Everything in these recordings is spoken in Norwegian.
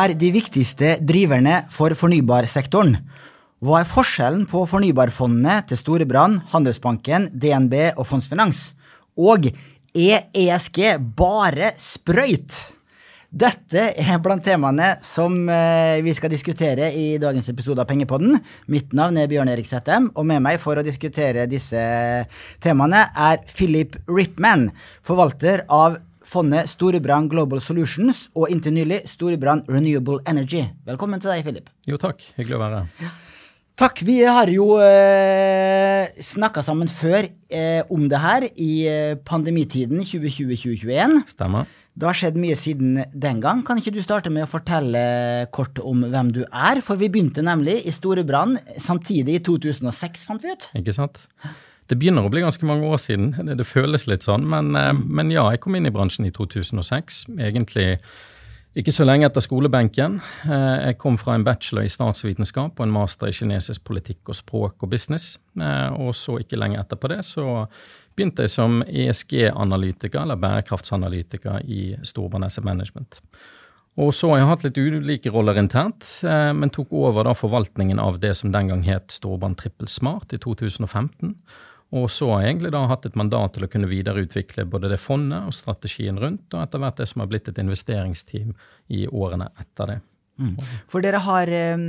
Er de viktigste driverne for fornybarsektoren? Hva er forskjellen på fornybarfondene til Storebrand, Handelsbanken, DNB og Fondsfinans? Og er ESG bare sprøyt? Dette er blant temaene som eh, vi skal diskutere i dagens episode av Pengepodden. Mitt navn er Bjørn Erik Settem, og med meg for å diskutere disse temaene er Philip Ripman, forvalter av fondet Storebrand Global Solutions og inntil nylig Storebrand Renewable Energy. Velkommen til deg, Philip. Jo takk, hyggelig å være her. Takk. Vi har jo eh, snakka sammen før eh, om det her i eh, pandemitiden 2020-2021. Stemmer. Det har skjedd mye siden den gang. Kan ikke du starte med å fortelle kort om hvem du er? For vi begynte nemlig i Storebrand samtidig i 2006, fant vi ut. Ikke sant? Det begynner å bli ganske mange år siden. Det, det føles litt sånn. Men, eh, men, ja, jeg kom inn i bransjen i 2006. Egentlig ikke så lenge etter skolebenken. Eh, jeg kom fra en bachelor i statsvitenskap og en master i kinesisk politikk og språk og business. Eh, og så ikke lenge etterpå det så begynte jeg som ESG-analytiker, eller bærekraftsanalytiker i Storbrann Asset Management. Og så har jeg hatt litt ulike roller internt, men tok over da forvaltningen av det som den gang het Storbrann Trippel Smart i 2015. Og så har jeg egentlig da hatt et mandat til å kunne videreutvikle både det fondet og strategien rundt, og etter hvert det som har blitt et investeringsteam i årene etter det. Mm. For dere har eh,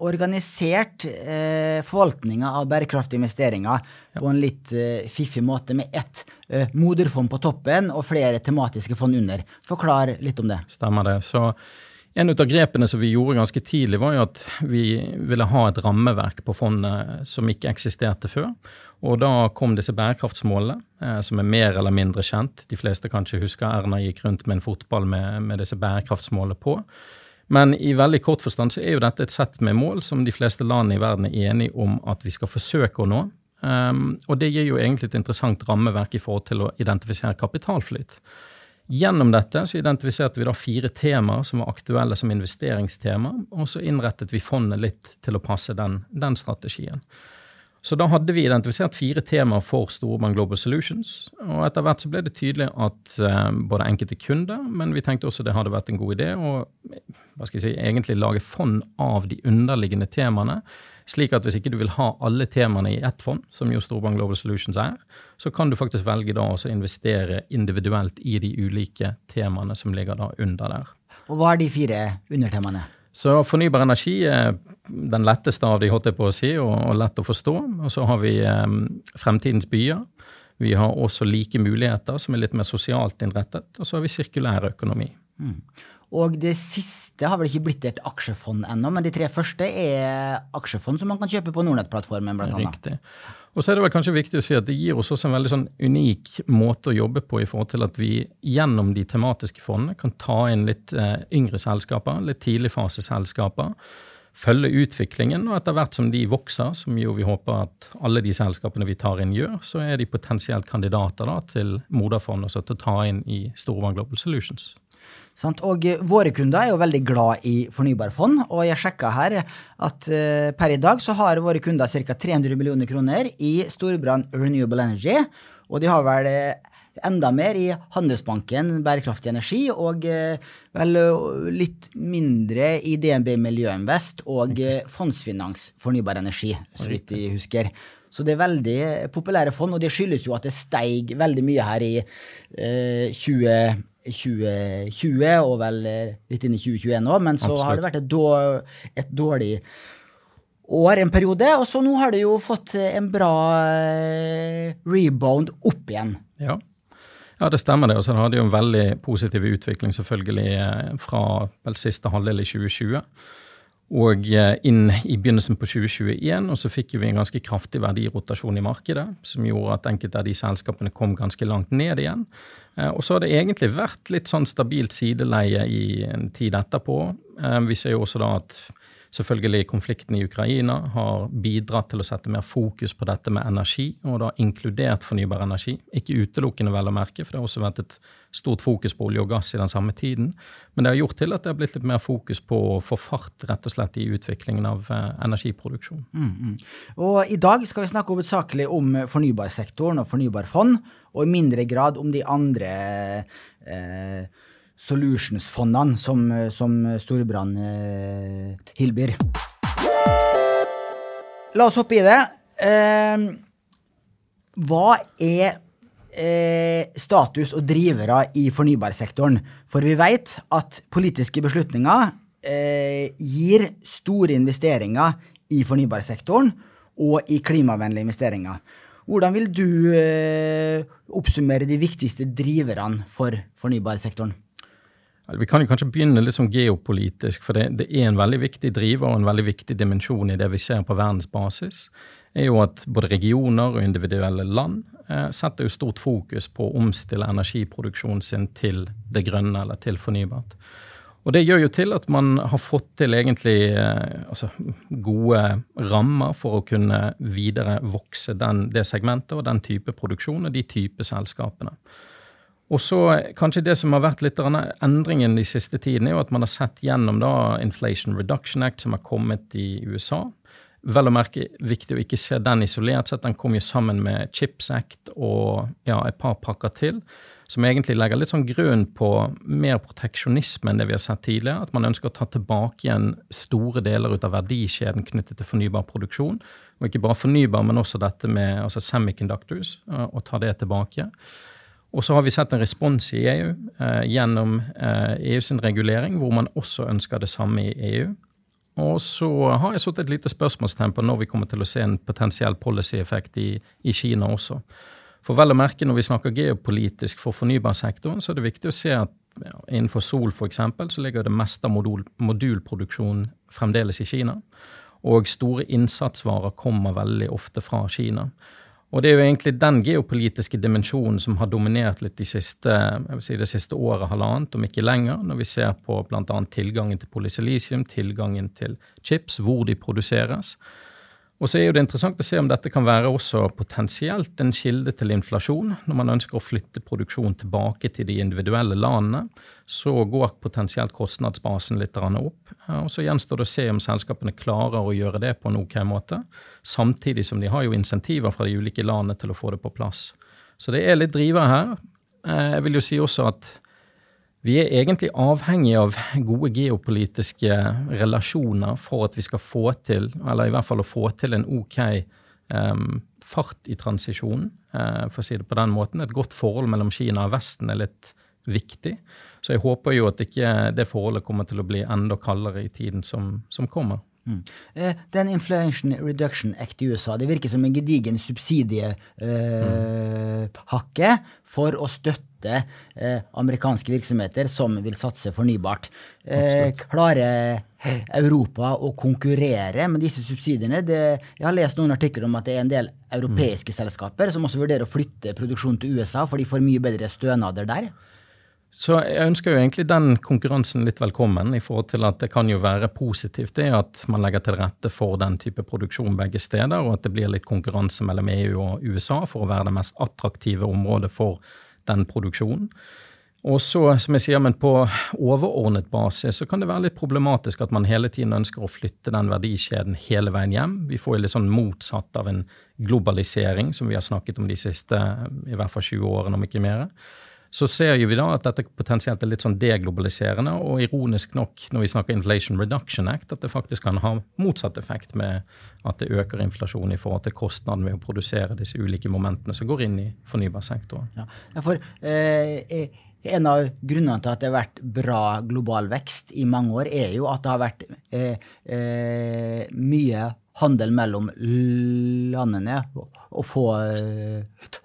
organisert eh, forvaltninga av bærekraftige investeringer ja. på en litt eh, fiffig måte, med ett eh, moderfond på toppen og flere tematiske fond under. Forklar litt om det. Stemmer det. Så en av grepene som vi gjorde ganske tidlig, var jo at vi ville ha et rammeverk på fondet som ikke eksisterte før. Og da kom disse bærekraftsmålene, eh, som er mer eller mindre kjent. De fleste kan ikke huske Erna gikk rundt med en fotball med, med disse bærekraftsmålene på. Men i veldig kort forstand så er jo dette et sett med mål som de fleste land i verden er enige om at vi skal forsøke å nå. Um, og det gir jo egentlig et interessant rammeverk i forhold til å identifisere kapitalflyt. Gjennom dette så identifiserte vi da fire temaer som var aktuelle som investeringstema, og så innrettet vi fondet litt til å passe den, den strategien. Så da hadde vi identifisert fire temaer for Storebank Global Solutions. Og etter hvert så ble det tydelig at uh, både enkelte kunder, men vi tenkte også det hadde vært en god idé å hva skal jeg si, egentlig lage fond av de underliggende temaene. Slik at hvis ikke du vil ha alle temaene i ett fond, som jo Storebank Global Solutions er, så kan du faktisk velge da å investere individuelt i de ulike temaene som ligger da under der. Og hva er de fire undertemaene? Så fornybar energi er den letteste av de, holdt jeg på å si, og, og lett å forstå. Og så har vi um, fremtidens byer. Vi har også like muligheter, som er litt mer sosialt innrettet. Og så har vi sirkulær økonomi. Mm. Og det siste har vel ikke blitt et aksjefond ennå, men de tre første er aksjefond som man kan kjøpe på Nordnett-plattformen, annet. Og så er det vel kanskje viktig å si at det gir oss også en veldig sånn unik måte å jobbe på i forhold til at vi gjennom de tematiske fondene kan ta inn litt eh, yngre selskaper, litt tidligfaseselskaper. Følge utviklingen, og etter hvert som de vokser, som jo vi håper at alle de selskapene vi tar inn, gjør, så er de potensielt kandidater da, til moderfond og til å ta inn i Storvang Global Solutions. Og våre kunder er jo veldig glad i fornybarfond, og jeg sjekka her at uh, per i dag så har våre kunder ca. 300 millioner kroner i Storbrann Renewable Energy, og de har vel eh, enda mer i Handelsbanken bærekraftig energi, og vel litt mindre i DNB Miljøinvest og Fondsfinans fornybar energi, så vidt jeg husker. Så det er veldig populære fond, og det skyldes jo at det steig veldig mye her i eh, 20, 2020 og vel eh, litt inn i 2021 òg, men så Absolutt. har det vært et, dårlig, et dårlig år en periode, og så nå har det jo fått en bra eh, rebound opp igjen. Ja. ja det stemmer det. Og så hadde jo en veldig positiv utvikling selvfølgelig eh, fra vel siste halvdel i 2020 og inn i begynnelsen på 2021. Og så fikk vi en ganske kraftig verdirotasjon i markedet, som gjorde at enkelte av de selskapene kom ganske langt ned igjen. Eh, og så har det egentlig vært litt sånn stabilt sideleie i en tid etterpå. Eh, vi ser jo også da at selvfølgelig konflikten i Ukraina har bidratt til å sette mer fokus på dette med energi, og da inkludert fornybar energi. Ikke utelukkende, vel å merke, for det har også vært et stort fokus på olje og gass i den samme tiden. Men det har gjort til at det har blitt litt mer fokus på å få fart rett og slett i utviklingen av eh, energiproduksjon. Mm, mm. Og I dag skal vi snakke hovedsakelig om fornybarsektoren og fornybarfond, og i mindre grad om de andre eh, solutions-fondene som, som Storbrann eh, tilbyr. La oss hoppe i det. Eh, hva er eh, status og drivere i fornybarsektoren? For vi vet at politiske beslutninger eh, gir store investeringer i fornybarsektoren og i klimavennlige investeringer. Hvordan vil du eh, oppsummere de viktigste driverne for fornybarsektoren? Vi kan jo kanskje begynne litt sånn geopolitisk, for det, det, er en veldig viktig driver og en veldig viktig dimensjon i det vi ser på verdensbasis. er jo at både regioner og individuelle land eh, setter jo stort fokus på å omstille energiproduksjonen sin til det grønne eller til fornybart. Og Det gjør jo til at man har fått til egentlig eh, altså, gode rammer for å kunne videre vokse den, det segmentet og den type produksjon og de type selskapene. Og så Kanskje det som har vært litt av endringen de siste tidene, er jo at man har sett gjennom da Inflation Reduction Act som har kommet i USA. Vel å merke viktig å ikke se den isolert sett. Den kom jo sammen med Chips Act og ja, et par pakker til, som egentlig legger litt sånn grunn på mer proteksjonisme enn det vi har sett tidligere. At man ønsker å ta tilbake igjen store deler ut av verdikjeden knyttet til fornybar produksjon. Og ikke bare fornybar, men også dette med altså semiconductors, og ta det tilbake. Og så har vi sett en respons i EU eh, gjennom eh, EUs regulering, hvor man også ønsker det samme i EU. Og så har jeg satt et lite spørsmålstegn på når vi kommer til å se en potensiell policy-effekt i, i, Kina også. For vel å merke når vi snakker geopolitisk for fornybarsektoren, så er det viktig å se at ja, innenfor sol f.eks. så ligger det meste av modul, modulproduksjonen fremdeles i Kina. Og store innsatsvarer kommer veldig ofte fra Kina. Og det er jo egentlig den geopolitiske dimensjonen som har dominert litt de siste, si det siste året, halvannet, om ikke lenger, når vi ser på bl.a. tilgangen til polysilisium, tilgangen til chips, hvor de produseres. Og så er jo det interessant å se om dette kan være også potensielt en kilde til inflasjon. Når man ønsker å flytte produksjon tilbake til de individuelle landene, så går potensielt kostnadsbasen litt opp. Og så gjenstår det å se om selskapene klarer å gjøre det på en ok måte, samtidig som de har jo insentiver fra de ulike landene til å få det på plass. Så det er litt drivere her. Eh, jeg vil jo si også at vi er egentlig avhengig av gode geopolitiske relasjoner for at vi skal få til, eller i hvert fall å få til en ok um, fart i transisjonen, uh, for å si det på den måten. Et godt forhold mellom Kina og Vesten er litt viktig. Så jeg håper jo at ikke det forholdet kommer til å bli enda kaldere i tiden som, som kommer. Mm. Eh, den Inflation Reduction Act i USA det virker som en gedigen subsidiehakke eh, mm. for å støtte eh, amerikanske virksomheter som vil satse fornybart. Eh, klarer Europa å konkurrere med disse subsidiene? Det, jeg har lest noen artikler om at det er en del europeiske mm. selskaper som også vurderer å flytte produksjonen til USA, for de får mye bedre stønader der. Så jeg ønsker jo egentlig den konkurransen litt velkommen, i forhold til at det kan jo være positivt det at man legger til rette for den type produksjon begge steder, og at det blir litt konkurranse mellom EU og USA for å være det mest attraktive området for den produksjonen. Og så, som jeg sier, men på overordnet basis så kan det være litt problematisk at man hele tiden ønsker å flytte den verdikjeden hele veien hjem. Vi får jo litt sånn motsatt av en globalisering som vi har snakket om de siste i hvert fall 20 årene, om ikke mer så ser vi da at dette potensielt er litt sånn deglobaliserende, og ironisk nok når vi snakker Inflation Reduction Act, at det faktisk kan ha motsatt effekt med at det øker inflasjon i forhold til kostnaden ved å produsere disse ulike momentene som går inn i fornybarsektoren. Ja, for eh, En av grunnene til at det har vært bra global vekst i mange år, er jo at det har vært eh, eh, mye handel mellom landene og få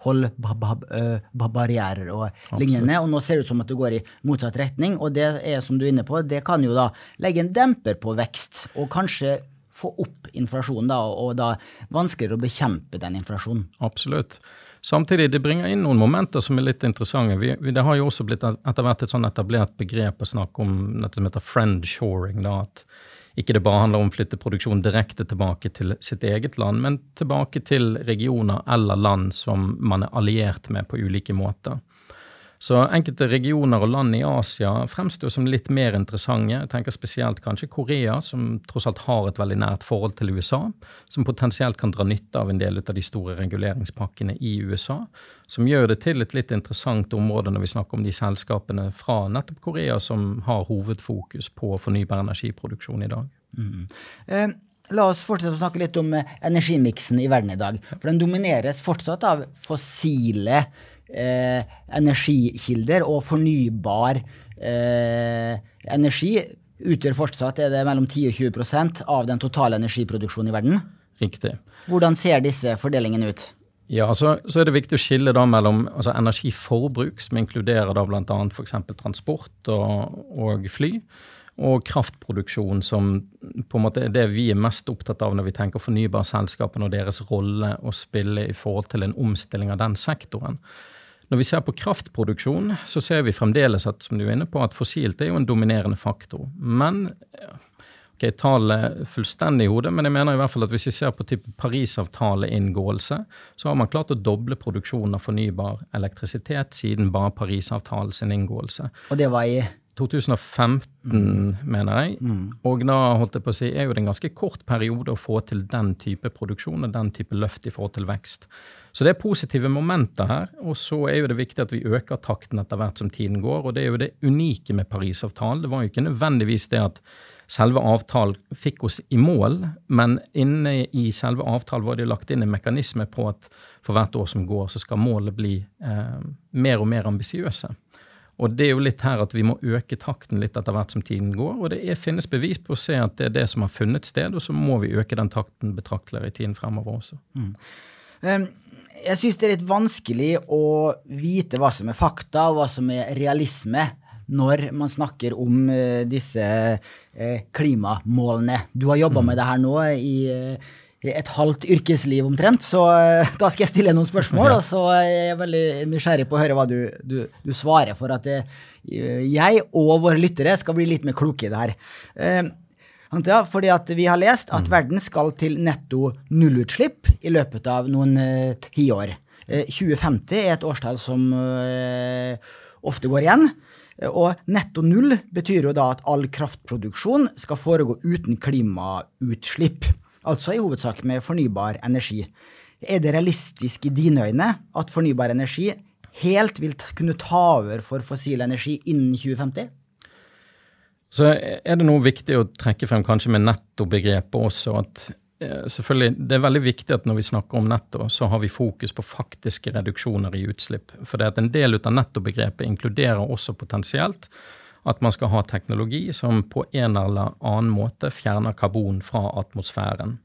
tollbarrierer hold barrierer og Absolutt. lignende. Og nå ser det ut som at det går i motsatt retning, og det er som du er inne på, det kan jo da legge en demper på vekst, og kanskje få opp inflasjonen, da, og da vanskeligere å bekjempe den inflasjonen. Absolutt. Samtidig, det bringer inn noen momenter som er litt interessante. Vi, vi, det har jo også blitt etter hvert et sånn etablert begrep å snakke om dette som heter friend shoring. da, at ikke det bare handler om å flytte produksjon direkte tilbake til sitt eget land, men tilbake til regioner eller land som man er alliert med på ulike måter. Så enkelte regioner og land i Asia fremstår som litt mer interessante. Jeg tenker spesielt kanskje Korea, som tross alt har et veldig nært forhold til USA, som potensielt kan dra nytte av en del av de store reguleringspakkene i USA, som gjør det til et litt interessant område når vi snakker om de selskapene fra nettopp Korea som har hovedfokus på fornybar energiproduksjon i dag. Mm. Eh, La oss fortsette å snakke litt om eh, energimiksen i verden i dag. For den domineres fortsatt av fossile eh, energikilder, og fornybar eh, energi utgjør fortsatt er det mellom 10 og 20% av den totale energiproduksjonen i verden. Riktig. Hvordan ser disse fordelingene ut? Ja, så, så, er det viktig å skille da mellom altså energiforbruk, som inkluderer da bl.a. f.eks. transport og, og fly og kraftproduksjon, som på en måte er det vi er mest opptatt av når vi tenker fornybarselskapene og deres rolle å spille i forhold til en omstilling av den sektoren. Når vi ser på kraftproduksjon, så ser vi fremdeles at, som du er inne på, at fossilt er jo en dominerende faktor. Men ok, tallet fullstendig i hodet, men jeg mener i hvert fall at hvis vi ser på type Parisavtaleinngåelse, så har man klart å doble produksjonen av fornybar elektrisitet siden bare Parisavtalens inngåelse. Og det var i 2015, mm. mener jeg. Mm. Og da holdt jeg på å si, er jo det en ganske kort periode å få til den type produksjon og den type løft i forhold til vekst. Så det er positive momenter her. Og så er jo det viktig at vi øker takten etter hvert som tiden går. Og det er jo det unike med Parisavtalen. Det var jo ikke nødvendigvis det at selve avtalen fikk oss i mål, men inne i selve avtalen var det lagt inn en mekanisme på at for hvert år som går, så skal målet bli eh, mer og mer ambisiøse. Og det er jo litt her at vi må øke takten litt etter hvert som tiden går. Og det er, finnes bevis på å se at det er det som har funnet sted, og så må vi øke den takten betraktelig i tiden fremover også. Mm. Um, jeg syns det er litt vanskelig å vite hva som er fakta, og hva som er realisme, når man snakker om uh, disse uh, klimamålene. Du har jobba mm. med det her nå i uh, et halvt yrkesliv omtrent, så da skal jeg stille noen spørsmål. Og så er jeg veldig nysgjerrig på å høre hva du, du, du svarer, for at eh, jeg og våre lyttere skal bli litt mer kloke i det her. Ja, fordi at vi har lest at mm. verden skal til netto nullutslipp i løpet av noen uh, tiår. Uh, 2050 er et årstall som uh, ofte går igjen. Og netto null betyr jo da at all kraftproduksjon skal foregå uten klimautslipp altså i hovedsak med fornybar energi. Er det realistisk i dine øyne at fornybar energi helt vil kunne ta over for fossil energi innen 2050? Så er det noe viktig å trekke frem kanskje med nettobegrepet også. at eh, selvfølgelig, Det er veldig viktig at når vi snakker om netto, så har vi fokus på faktiske reduksjoner i utslipp. For det at en del av nettobegrepet inkluderer også potensielt at man skal ha teknologi som på en eller annen måte fjerner karbon fra atmosfæren.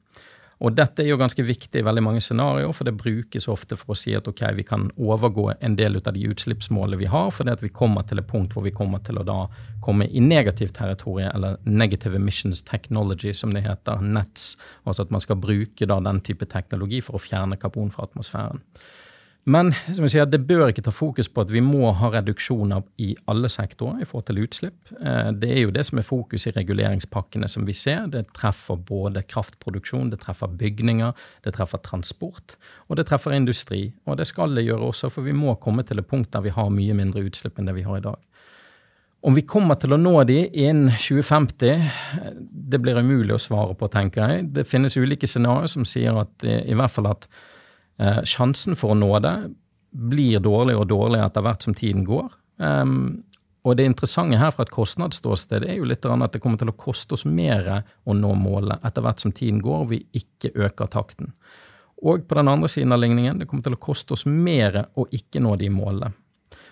Og dette er jo ganske viktig i veldig mange scenarioer, for det brukes ofte for å si at ok, vi kan overgå en del av de utslippsmålene vi har, fordi at vi kommer til et punkt hvor vi kommer til å da komme i negativt territorium, eller negative emissions technology, som det heter, NETS. Altså at man skal bruke da den type teknologi for å fjerne karbon fra atmosfæren. Men som jeg sier, det bør ikke ta fokus på at vi må ha reduksjoner i alle sektorer i forhold til utslipp. Eh, det er jo det som er fokus i reguleringspakkene som vi ser. Det treffer både kraftproduksjon, det treffer bygninger, det treffer transport, og det treffer industri. Og det skal det gjøre også, for vi må komme til et punkt der vi har mye mindre utslipp enn det vi har i dag. Om vi kommer til å nå de innen 2050, det blir umulig å svare på, tenker jeg. Det finnes ulike scenarioer som sier at i hvert fall at Eh, sjansen for å nå det blir dårligere og dårligere etter hvert som tiden går. Um, og det interessante her fra et kostnadsståsted er jo litt at det kommer til å koste oss mer å nå målet etter hvert som tiden går og vi ikke øker takten. Og på den andre siden av ligningen, det kommer til å koste oss mer å ikke nå de målene.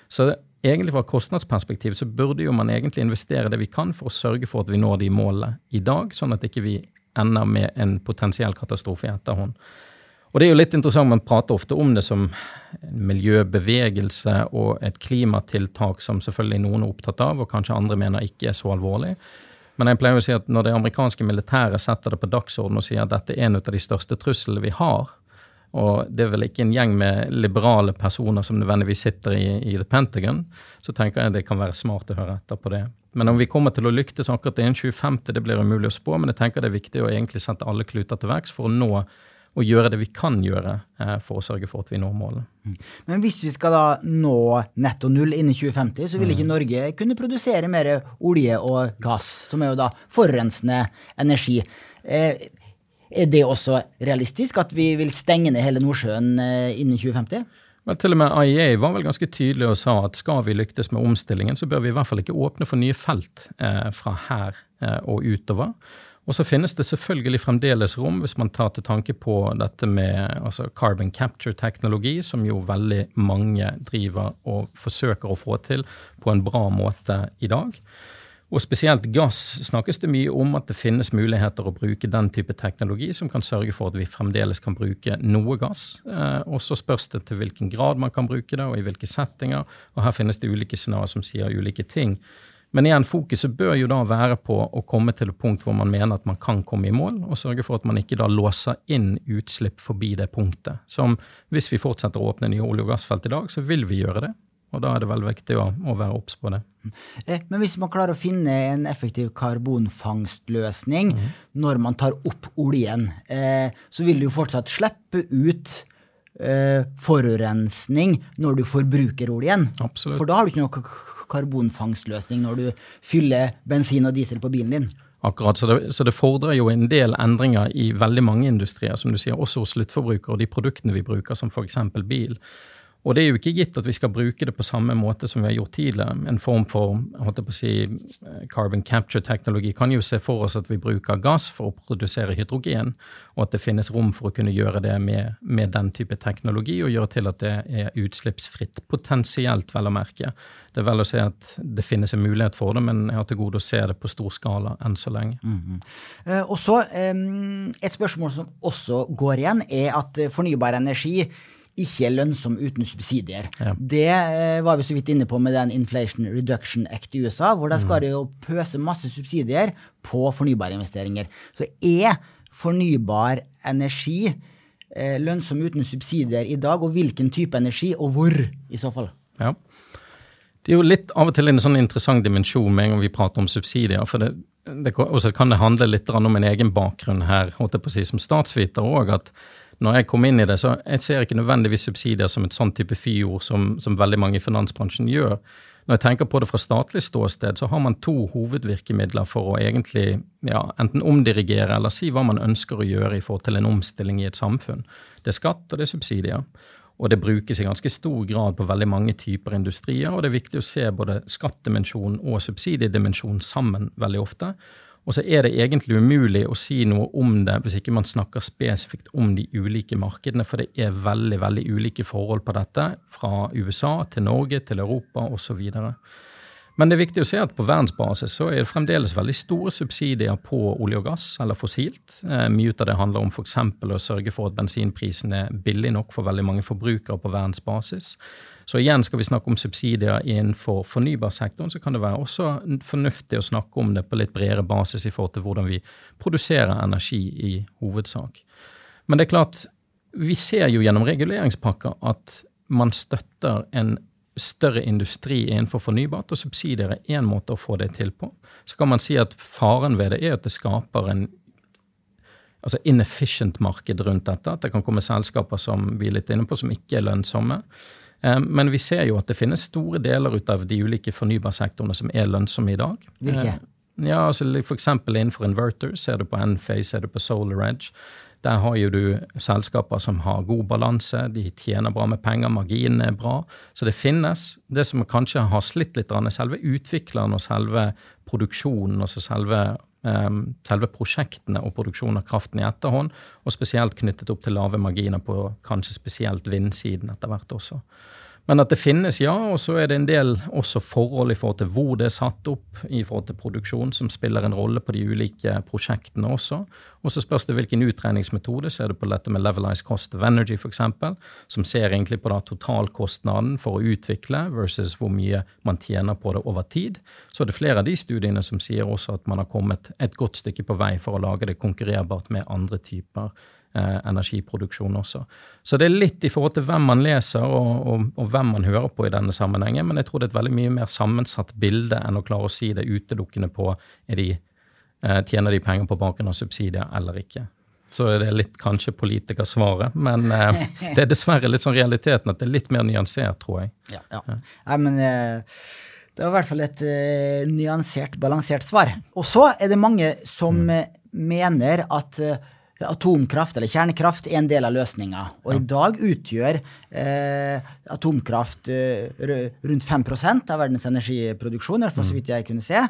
Så egentlig fra et kostnadsperspektiv så burde jo man egentlig investere det vi kan for å sørge for at vi når de målene i dag, sånn at ikke vi ender med en potensiell katastrofe i etterhånd. Og det er jo litt interessant, man prater ofte om det som en miljøbevegelse og et klimatiltak som selvfølgelig noen er opptatt av, og kanskje andre mener ikke er så alvorlig. Men jeg pleier å si at når det amerikanske militæret setter det på dagsordenen og sier at dette er en av de største truslene vi har, og det er vel ikke en gjeng med liberale personer som nødvendigvis sitter i, i The Pentagon, så tenker jeg det kan være smart å høre etter på det. Men om vi kommer til å lyktes akkurat innen 2050, det blir umulig å spå, men jeg tenker det er viktig å egentlig sette alle kluter til verks for å nå og gjøre det vi kan gjøre eh, for å sørge for at vi når målet. Mm. Men hvis vi skal da nå netto null innen 2050, så vil ikke mm. Norge kunne produsere mer olje og gass, som er jo da forurensende energi. Eh, er det også realistisk at vi vil stenge ned hele Nordsjøen eh, innen 2050? Men til og med IEA var vel ganske tydelig og sa at skal vi lyktes med omstillingen, så bør vi i hvert fall ikke åpne for nye felt eh, fra her eh, og utover. Og så finnes det selvfølgelig fremdeles rom, hvis man tar til tanke på dette med altså carbon capture-teknologi, som jo veldig mange driver og forsøker å få til på en bra måte i dag. Og spesielt gass snakkes det mye om at det finnes muligheter å bruke den type teknologi som kan sørge for at vi fremdeles kan bruke noe gass. Eh, og så spørs det til hvilken grad man kan bruke det, og i hvilke settinger. Og her finnes det ulike scenarioer som sier ulike ting. Men igjen, fokuset bør jo da være på å komme til et punkt hvor man mener at man kan komme i mål, og sørge for at man ikke da låser inn utslipp forbi det punktet. Som hvis vi fortsetter å åpne nye olje- og gassfelt i dag, så vil vi gjøre det. Og da er det vel viktig å, å være obs på det. Eh, men hvis man klarer å finne en effektiv karbonfangstløsning mm. når man tar opp oljen, eh, så vil du jo fortsatt slippe ut eh, forurensning når du forbruker oljen. Absolutt. For da har du ikke noe karbonfangstløsning når du fyller bensin og diesel på bilen din. Akkurat, så det, så det, fordrer jo en del endringer i veldig mange industrier, som du sier, også hos sluttforbrukere og de produktene vi bruker, som f.eks. bil. Og det er jo ikke gitt at vi skal bruke det på samme måte som vi har gjort tidligere. En form for holdt jeg på å si, eh, carbon capture-teknologi kan jo se for oss at vi bruker gass for å produsere hydrogen, og at det finnes rom for å kunne gjøre det med, med den type teknologi, og gjøre til at det er utslippsfritt. Potensielt, vel å merke. Det er vel å si at det finnes en mulighet for det, men jeg har til gode å se det på stor skala enn så lenge. Mm -hmm. og så Et spørsmål som også går igjen, er at fornybar energi ikke er lønnsom uten subsidier. Ja. Det eh, var vi så vidt inne på med den Inflation Reduction Act i USA, hvor de skal mm. jo pøse masse subsidier på fornybarinvesteringer. Så er fornybar energi eh, lønnsom uten subsidier i dag, og hvilken type energi, og hvor, i så fall? Ja. Det er jo litt av og til en sånn interessant dimensjon med en gang vi prater om subsidier. for det, det, også kan det handle litt om en egen bakgrunn her, holdt jeg på å si, som statsviter òg. at når jeg kom inn i det, så jeg ser ikke nødvendigvis subsidier som et sånn type fyord som, som, veldig mange i finansbransjen gjør. Når jeg tenker på det fra statlig ståsted, så har man to hovedvirkemidler for å egentlig ja, enten omdirigere eller si hva man ønsker å gjøre i forhold til en omstilling i et samfunn. Det er skatt, og det er subsidier. Og det brukes i ganske stor grad på veldig mange typer industrier, og det er viktig å se både skattdimensjon og subsidiedimensjon sammen veldig ofte. Og så er det egentlig umulig å si noe om det hvis ikke man snakker spesifikt om de ulike markedene, for det er veldig veldig ulike forhold på dette, fra USA til Norge til Europa osv. Men det er viktig å se at på verdensbasis så er det fremdeles veldig store subsidier på olje og gass, eller fossilt. Eh, mye av det handler om f.eks. å sørge for at bensinprisen er billig nok for veldig mange forbrukere på verdensbasis. Så igjen skal vi snakke om subsidier innenfor fornybarsektoren, så kan det være også fornuftig å snakke om det på litt bredere basis i forhold til hvordan vi produserer energi i hovedsak. Men det er klart, vi ser jo gjennom reguleringspakker at man støtter en større industri innenfor fornybart, og subsidier er én måte å få det til på. Så kan man si at faren ved det er at det skaper en altså inefficient marked rundt dette. At det kan komme selskaper som vi er litt inne på, som ikke er lønnsomme. Eh, men vi ser jo at det finnes store deler ut av de ulike fornybarsektorene som er lønnsomme i dag. Hvilke? Eh, ja, altså F.eks. innenfor inverter ser du på Enphase, ser du på Solar Edge. Der har jo du selskaper som har god balanse, de tjener bra med penger, marginene er bra. Så det finnes. Det som kanskje har slitt litt, er selve utvikleren og selve produksjonen, altså selve, selve prosjektene og produksjonen av kraften i etterhånd, og spesielt knyttet opp til lave marginer på kanskje spesielt vindsiden etter hvert også. Men at det finnes, ja. Og så er det en del også forhold i forhold til hvor det er satt opp i forhold til produksjon, som spiller en rolle på de ulike prosjektene også. Og så spørs det hvilken utregningsmetode. Ser du på dette med levelized cost of energy, f.eks., som ser egentlig på da totalkostnaden for å utvikle versus hvor mye man tjener på det over tid. Så er det flere av de studiene som sier også at man har kommet et godt stykke på vei for å lage det konkurrerbart med andre typer eh, energiproduksjon også. Så det er litt i forhold til hvem man leser og, og, og, hvem man hører på i denne sammenhengen, men jeg tror det er et veldig mye mer sammensatt bilde enn å klare å si det utelukkende på er de, eh, tjener de penger på banken av subsidier eller ikke. så det er litt kanskje politikersvaret. Men eh, det er dessverre litt sånn realiteten at det er litt mer nyansert, tror jeg. Ja, ja. Nei, men eh, det var i hvert fall et uh, nyansert, balansert svar. Og så er det mange som mm. mener at uh, atomkraft eller kjernekraft er en del av løsninga. Og ja. i dag utgjør eh, atomkraft rundt 5% av verdens energiproduksjon, i hvert fall så mm. vidt jeg kunne se.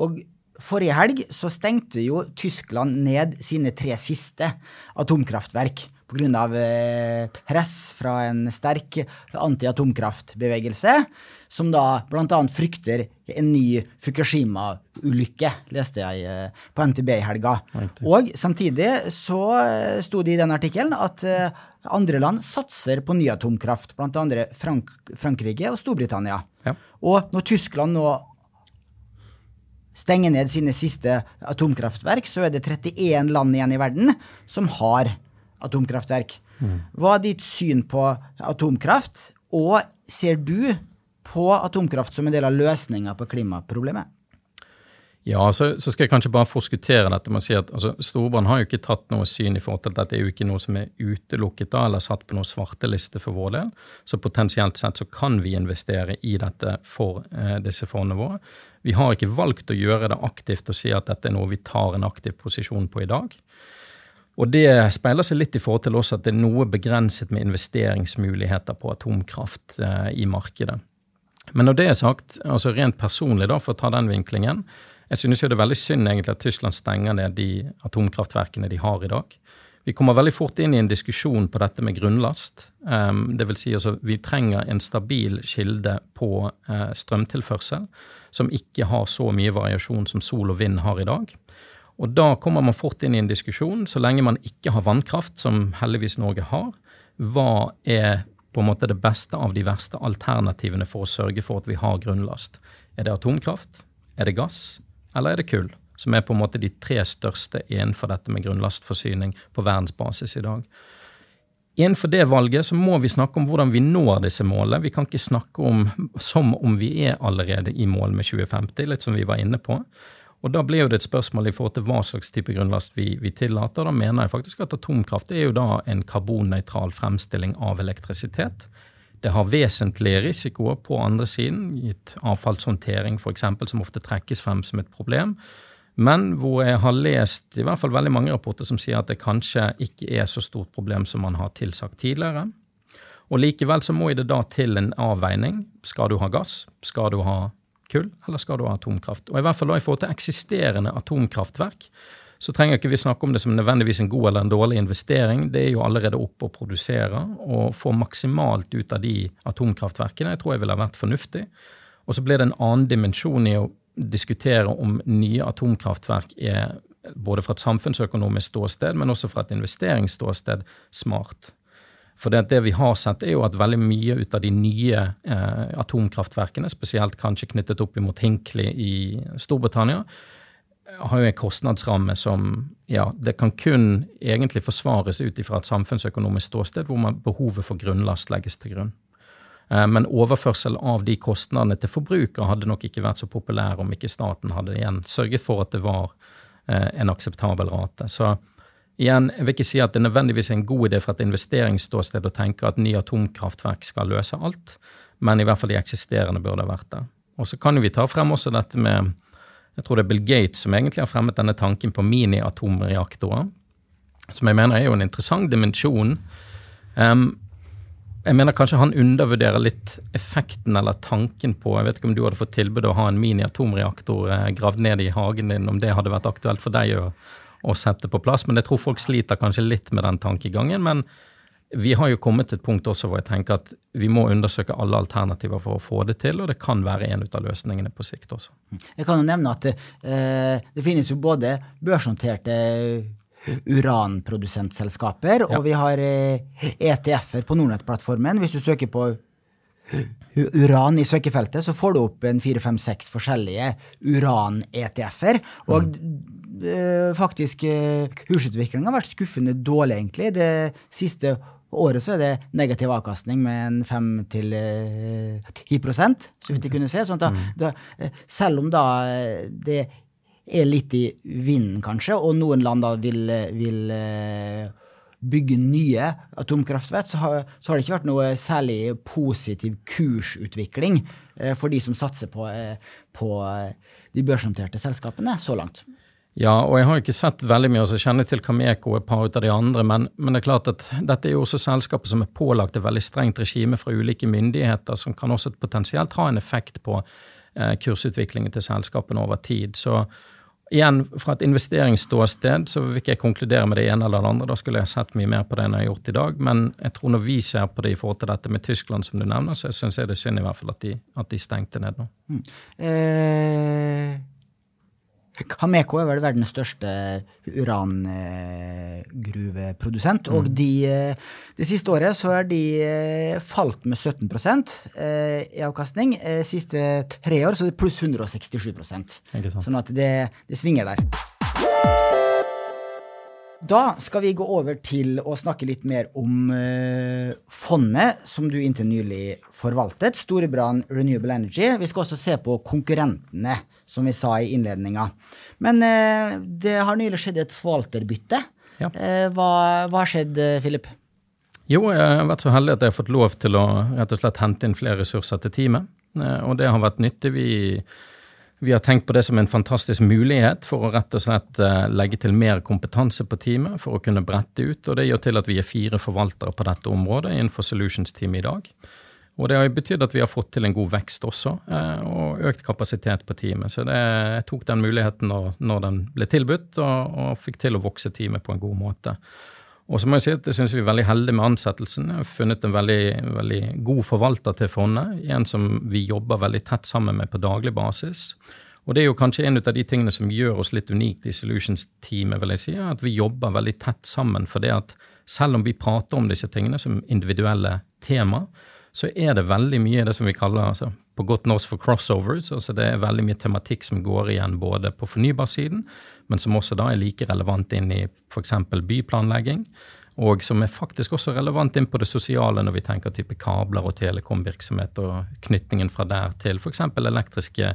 Og forrige helg så stengte jo Tyskland ned sine tre siste atomkraftverk pga. Eh, press fra en sterk anti-atomkraftbevegelse, som da bl.a. frykter en ny Fukushima-ulykke, leste jeg eh, på NTB i helga. Og samtidig så eh, sto det i den artikkelen at andre land satser på ny atomkraft, bl.a. Frank Frankrike og Storbritannia. Ja. Og når Tyskland nå stenger ned sine siste atomkraftverk, så er det 31 land igjen i verden som har atomkraftverk. Mm. Hva er ditt syn på atomkraft, og ser du på atomkraft som en del av løsninga på klimaproblemet? Ja, så, så, skal jeg kanskje bare forskuttere dette med å si at altså, Storebrand har jo ikke tatt noe syn i forhold til at dette er jo ikke noe som er utelukket da, eller satt på noen svarteliste for vår del. Så potensielt sett så kan vi investere i dette for eh, disse fondene våre. Vi har ikke valgt å gjøre det aktivt og si at dette er noe vi tar en aktiv posisjon på i dag. Og det speiler seg litt i forhold til også at det er noe begrenset med investeringsmuligheter på atomkraft eh, i markedet. Men når det er sagt, altså rent personlig, da, for å ta den vinklingen, jeg synes jo det er veldig synd egentlig at Tyskland stenger ned de atomkraftverkene de har i dag. Vi kommer veldig fort inn i en diskusjon på dette med grunnlast. Um, det vil si altså vi trenger en stabil kilde på uh, strømtilførsel som ikke har så mye variasjon som sol og vind har i dag. Og da kommer man fort inn i en diskusjon, så lenge man ikke har vannkraft, som heldigvis Norge har, hva er på en måte det beste av de verste alternativene for å sørge for at vi har grunnlast? Er det atomkraft? Er det gass? Eller er det kull? Som er på en måte de tre største innenfor dette med grunnlastforsyning på verdensbasis i dag. Innenfor det valget så må vi snakke om hvordan vi når disse målene. Vi kan ikke snakke om som om vi er allerede i mål med 2050, litt som vi var inne på. Og Da blir jo det et spørsmål i forhold til hva slags type grunnlast vi, vi tillater. Da mener jeg faktisk at atomkraft er jo da en karbonnøytral fremstilling av elektrisitet. Det har vesentlige risikoer på andre siden, gitt avfallshåndtering f.eks., som ofte trekkes frem som et problem. Men hvor jeg har lest i hvert fall veldig mange rapporter som sier at det kanskje ikke er så stort problem som man har tilsagt tidligere. Og likevel så må det da til en avveining. Skal du ha gass? Skal du ha kull, eller skal du ha atomkraft? Og i hvert fall da i forhold til eksisterende atomkraftverk, så trenger ikke vi snakke om det som nødvendigvis en god eller en dårlig investering. Det er jo allerede oppe å produsere og få maksimalt ut av de atomkraftverkene. Jeg tror jeg ville ha vært fornuftig. Og så blir det en annen dimensjon i å diskutere om nye atomkraftverk er både fra et samfunnsøkonomisk ståsted, men også fra et investeringsståsted smart. For det, det, vi har sett, er jo at veldig mye ut av de nye eh, atomkraftverkene, spesielt kanskje knyttet opp mot Hinkley i Storbritannia, har jo en kostnadsramme som ja, det kan kun egentlig forsvares ut ifra et samfunnsøkonomisk ståsted, hvor man, behovet for grunnlast legges til grunn. Eh, men overførsel av de kostnadene til forbruker hadde nok ikke vært så populær om ikke staten hadde igjen sørget for at det var eh, en akseptabel rate. Så Igjen, jeg vil ikke si at det nødvendigvis er en god idé fra et investeringsståsted å tenke at nye atomkraftverk skal løse alt, men i hvert fall de eksisterende burde ha vært det. Og så kan vi ta frem også dette med Jeg tror det er Bill Gates som egentlig har fremmet denne tanken på mini-atomreaktorer, som jeg mener er jo en interessant dimensjon. Um, jeg mener kanskje han undervurderer litt effekten eller tanken på Jeg vet ikke om du hadde fått tilbud å ha en mini-atomreaktor eh, gravd ned i hagen din, om det hadde vært aktuelt for deg å å sette på plass. Men jeg tror folk sliter kanskje litt med den tankegangen. Men vi har jo kommet til et punkt også hvor jeg tenker at vi må undersøke alle alternativer for å få det til, og det kan være en av løsningene på sikt også. Jeg kan jo nevne at eh, det finnes jo både børsnoterte uranprodusentselskaper, ja. og vi har eh, ETF-er på Nordnett-plattformen. Hvis du søker på uran i søkefeltet, så får du opp en fire-fem-seks forskjellige uran-ETF-er. Og mm. øh, faktisk uh, kursutviklinga har vært skuffende dårlig, egentlig. Det siste året så er det negativ avkastning med en 5-10 prosent, så vidt jeg kunne se. Sånn da, mm. da, selv om da det er litt i vinden, kanskje, og noen land da vil, vil bygge nye atomkraftverk, så har, så har, det ikke vært noe særlig positiv kursutvikling for de som satser på, på de børsnoterte selskapene så langt. Ja, og jeg har ikke sett veldig mye, så jeg kjenner til Cameco og et par av de andre, men, men, det er klart at dette er jo også selskaper som er pålagt et veldig strengt regime fra ulike myndigheter, som kan også potensielt ha en effekt på eh, kursutviklingen til selskapene over tid. Så igjen, fra et investeringsståsted så vil ikke jeg konkludere med det ene eller det andre, da skulle jeg sett mye mer på det enn jeg har gjort i dag, men jeg tror når vi ser på det i forhold til dette med Tyskland, som du nevner, så syns jeg det er synd i hvert fall at de, at de stengte ned nå. Mm. Eh Hameco er vel verdens største urangruveprodusent. Mm. Og de, eh, det siste året så er de eh, falt med 17 eh, i avkastning. Siste tre år så er det pluss 167% Sånn at det, det svinger der. Da skal vi gå over til å snakke litt mer om uh, fondet som du inntil nylig forvaltet, Storebrand Renewable Energy. Vi skal også se på konkurrentene, som vi sa i innledninga. Men uh, det har nylig skjedd et forvalterbytte. Ja. Uh, hva, hva har skjedd, Philip? Jo, jeg har vært så heldig at jeg har fått lov til å rett og slett hente inn flere ressurser til teamet. Og det har vært nyttig. Vi vi har tenkt på det som en fantastisk mulighet for å rett og slett eh, legge til mer kompetanse på teamet for å kunne brette ut, og det gjør til at vi er fire forvaltere på dette området innenfor Solutions-teamet i dag. Og det har betydd at vi har fått til en god vekst også, eh, og økt kapasitet på teamet. Så det, jeg tok den muligheten når, når den ble tilbudt, og, og, fikk til å vokse teamet på en god måte. Og så må jeg si at jeg synes vi er veldig heldige med ansettelsen. Jeg har funnet en veldig, veldig god forvalter til fondet. En som vi jobber veldig tett sammen med på daglig basis. Og det er jo kanskje en av de tingene som gjør oss litt unikt i Solutions-teamet, vil jeg si, at vi jobber veldig tett sammen. For det at selv om vi prater om disse tingene som individuelle tema, så er det veldig mye det som vi kaller altså, på godt norsk for crossovers. altså Det er veldig mye tematikk som går igjen både på fornybarsiden, men som også da er like relevant inn i f.eks. byplanlegging. Og som er faktisk også relevant inn på det sosiale når vi tenker type kabler og telekomvirksomhet og knytningen fra der til f.eks. elektriske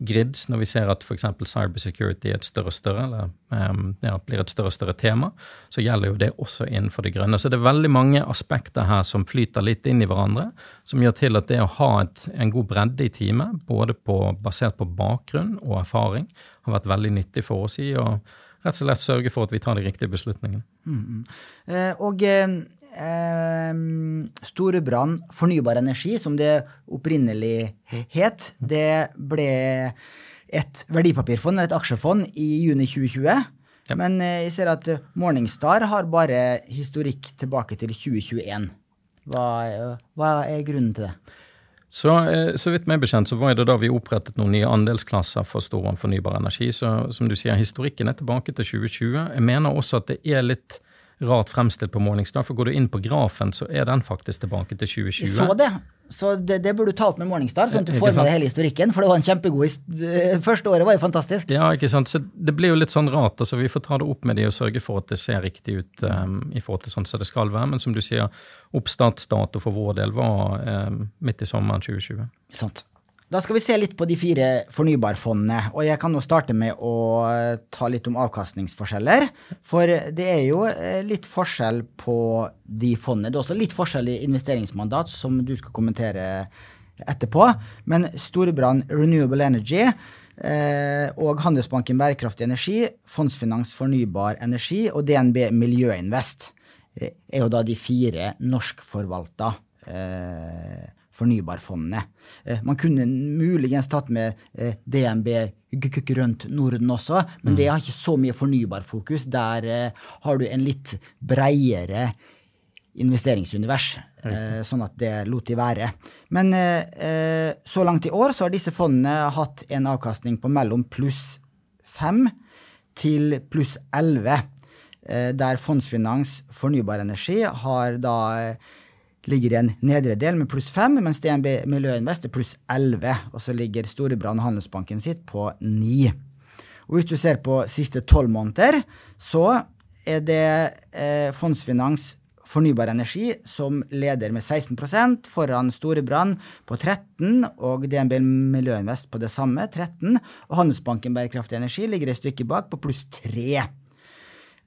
grids, når vi ser at f.eks. cybersecurity er et større og større, eller um, ja, blir et større og større tema, så gjelder jo det også innenfor det grønne. Så det er veldig mange aspekter her som flyter litt inn i hverandre, som gjør til at det å ha et, en god bredde i teamet, både på, basert på bakgrunn og erfaring, har vært veldig nyttig for oss i å rett og slett sørge for at vi tar de riktige beslutningene. Mm, mm. Eh, og eh, Storebrand fornybar energi, som det opprinnelig het, det ble et verdipapirfond, eller et aksjefond, i juni 2020. Ja. Men eh, jeg ser at Morningstar har bare historikk tilbake til 2021. Hva, hva er grunnen til det? Så, eh, så vidt meg bekjent så var det da vi opprettet noen nye andelsklasser for Storan fornybar energi. Så som du sier, historikken er tilbake til 2020. Jeg mener også at det er litt rart fremstilt på Morningstar. For går du inn på grafen, så er den faktisk tilbake til 2020. Så det. Så det, det burde du ta opp med Morningstar, sånn at du får med deg hele historikken. For det var en kjempegod Første året var jo fantastisk. Ja, ikke sant. Så det blir jo litt sånn rart. altså Vi får ta det opp med de og sørge for at det ser riktig ut um, i forhold til sånn som det skal være. Men som du sier, oppstartsdato for vår del var um, midt i sommeren 2020. Sant. Da skal vi se litt på de fire fornybarfondene. Og jeg kan nå starte med å eh, ta litt om avkastningsforskjeller. For det er jo eh, litt forskjell på de fondene. Det er også litt forskjell i investeringsmandat, som du skal kommentere etterpå. Men Storebrann Renewable Energy eh, og Handelsbanken Bærekraftig energi, Fondsfinans Fornybar energi og DNB Miljøinvest er jo da de fire norskforvalta eh, fornybarfondene. Eh, man kunne muligens tatt med eh, DNB Grønt Norden også, men mm. det har ikke så mye fornybarfokus. Der eh, har du en litt breiere investeringsunivers, sånn at det lot de være. Men så langt i år så har disse fondene hatt en avkastning på mellom pluss 5 til pluss 11, der Fondsfinans Fornybar Energi har da ligger i en nedre del med pluss 5, mens DNB Miljøinvest er pluss 11. Og så ligger Storebrand Handelsbanken sitt på 9. Og hvis du ser på siste tolv måneder, så er det eh, Fondsfinans fornybar energi som leder med 16% foran Storebrand på 13 og DNB Miljøinvest på det samme, 13. Og Handelsbanken Bærekraftig energi ligger et stykke bak på pluss 3.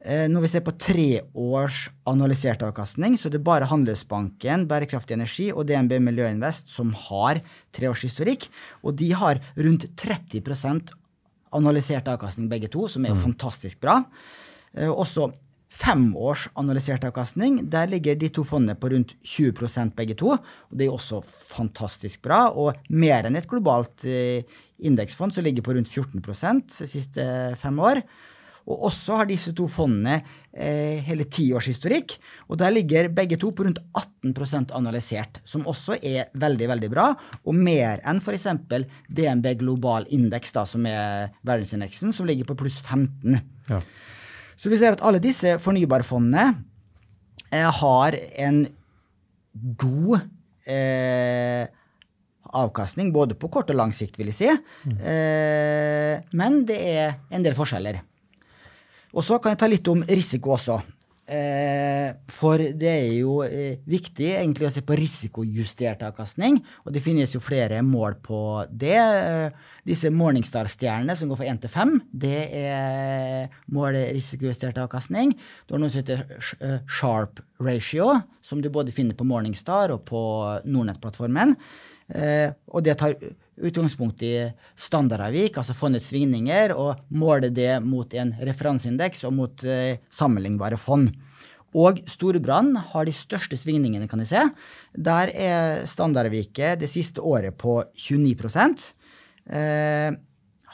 Eh, når vi ser på tre års analysert avkastning, så er det bare Handelsbanken, Bærekraftig energi og DNB Miljøinvest som har treårshistorikk. Og de har rundt 30% analysert avkastning begge to, som er mm. fantastisk bra. Også også femårs analysert avkastning, der ligger de to fondene på rundt 20% begge to. og Det er også fantastisk bra. Og mer enn et globalt eh, indeksfond som ligger på rundt 14% de siste fem år. Og også har disse to fondene eh, hele tiårshistorikk. Og der ligger begge to på rundt 18% analysert, som også er veldig veldig bra. Og mer enn f.eks. DNB global indeks, som er verdensindeksen, som ligger på pluss 15. Ja. Så vi ser at alle disse fornybarfondene eh, har en god eh, avkastning, både på kort og lang sikt, vil jeg si. Mm. Eh, men det er en del forskjeller. Og så kan jeg ta litt om risiko også. Eh, for det er jo eh, viktig egentlig å se på risikojustert avkastning, og det finnes jo flere mål på det. Eh, disse Morningstar-stjernene som går fra 1 til 5, det er mål risikojustert avkastning. Du har noe som heter Sharp Ratio, som du både finner på Morningstar og på Nordnett-plattformen. Og det tar utgangspunkt i standardavvik, altså fondets svingninger, og måler det mot en referanseindeks og mot eh, sammenlignbare fond. Og Storbrann har de største svingningene, kan de se. Der er standardavviket det siste året på 29 eh,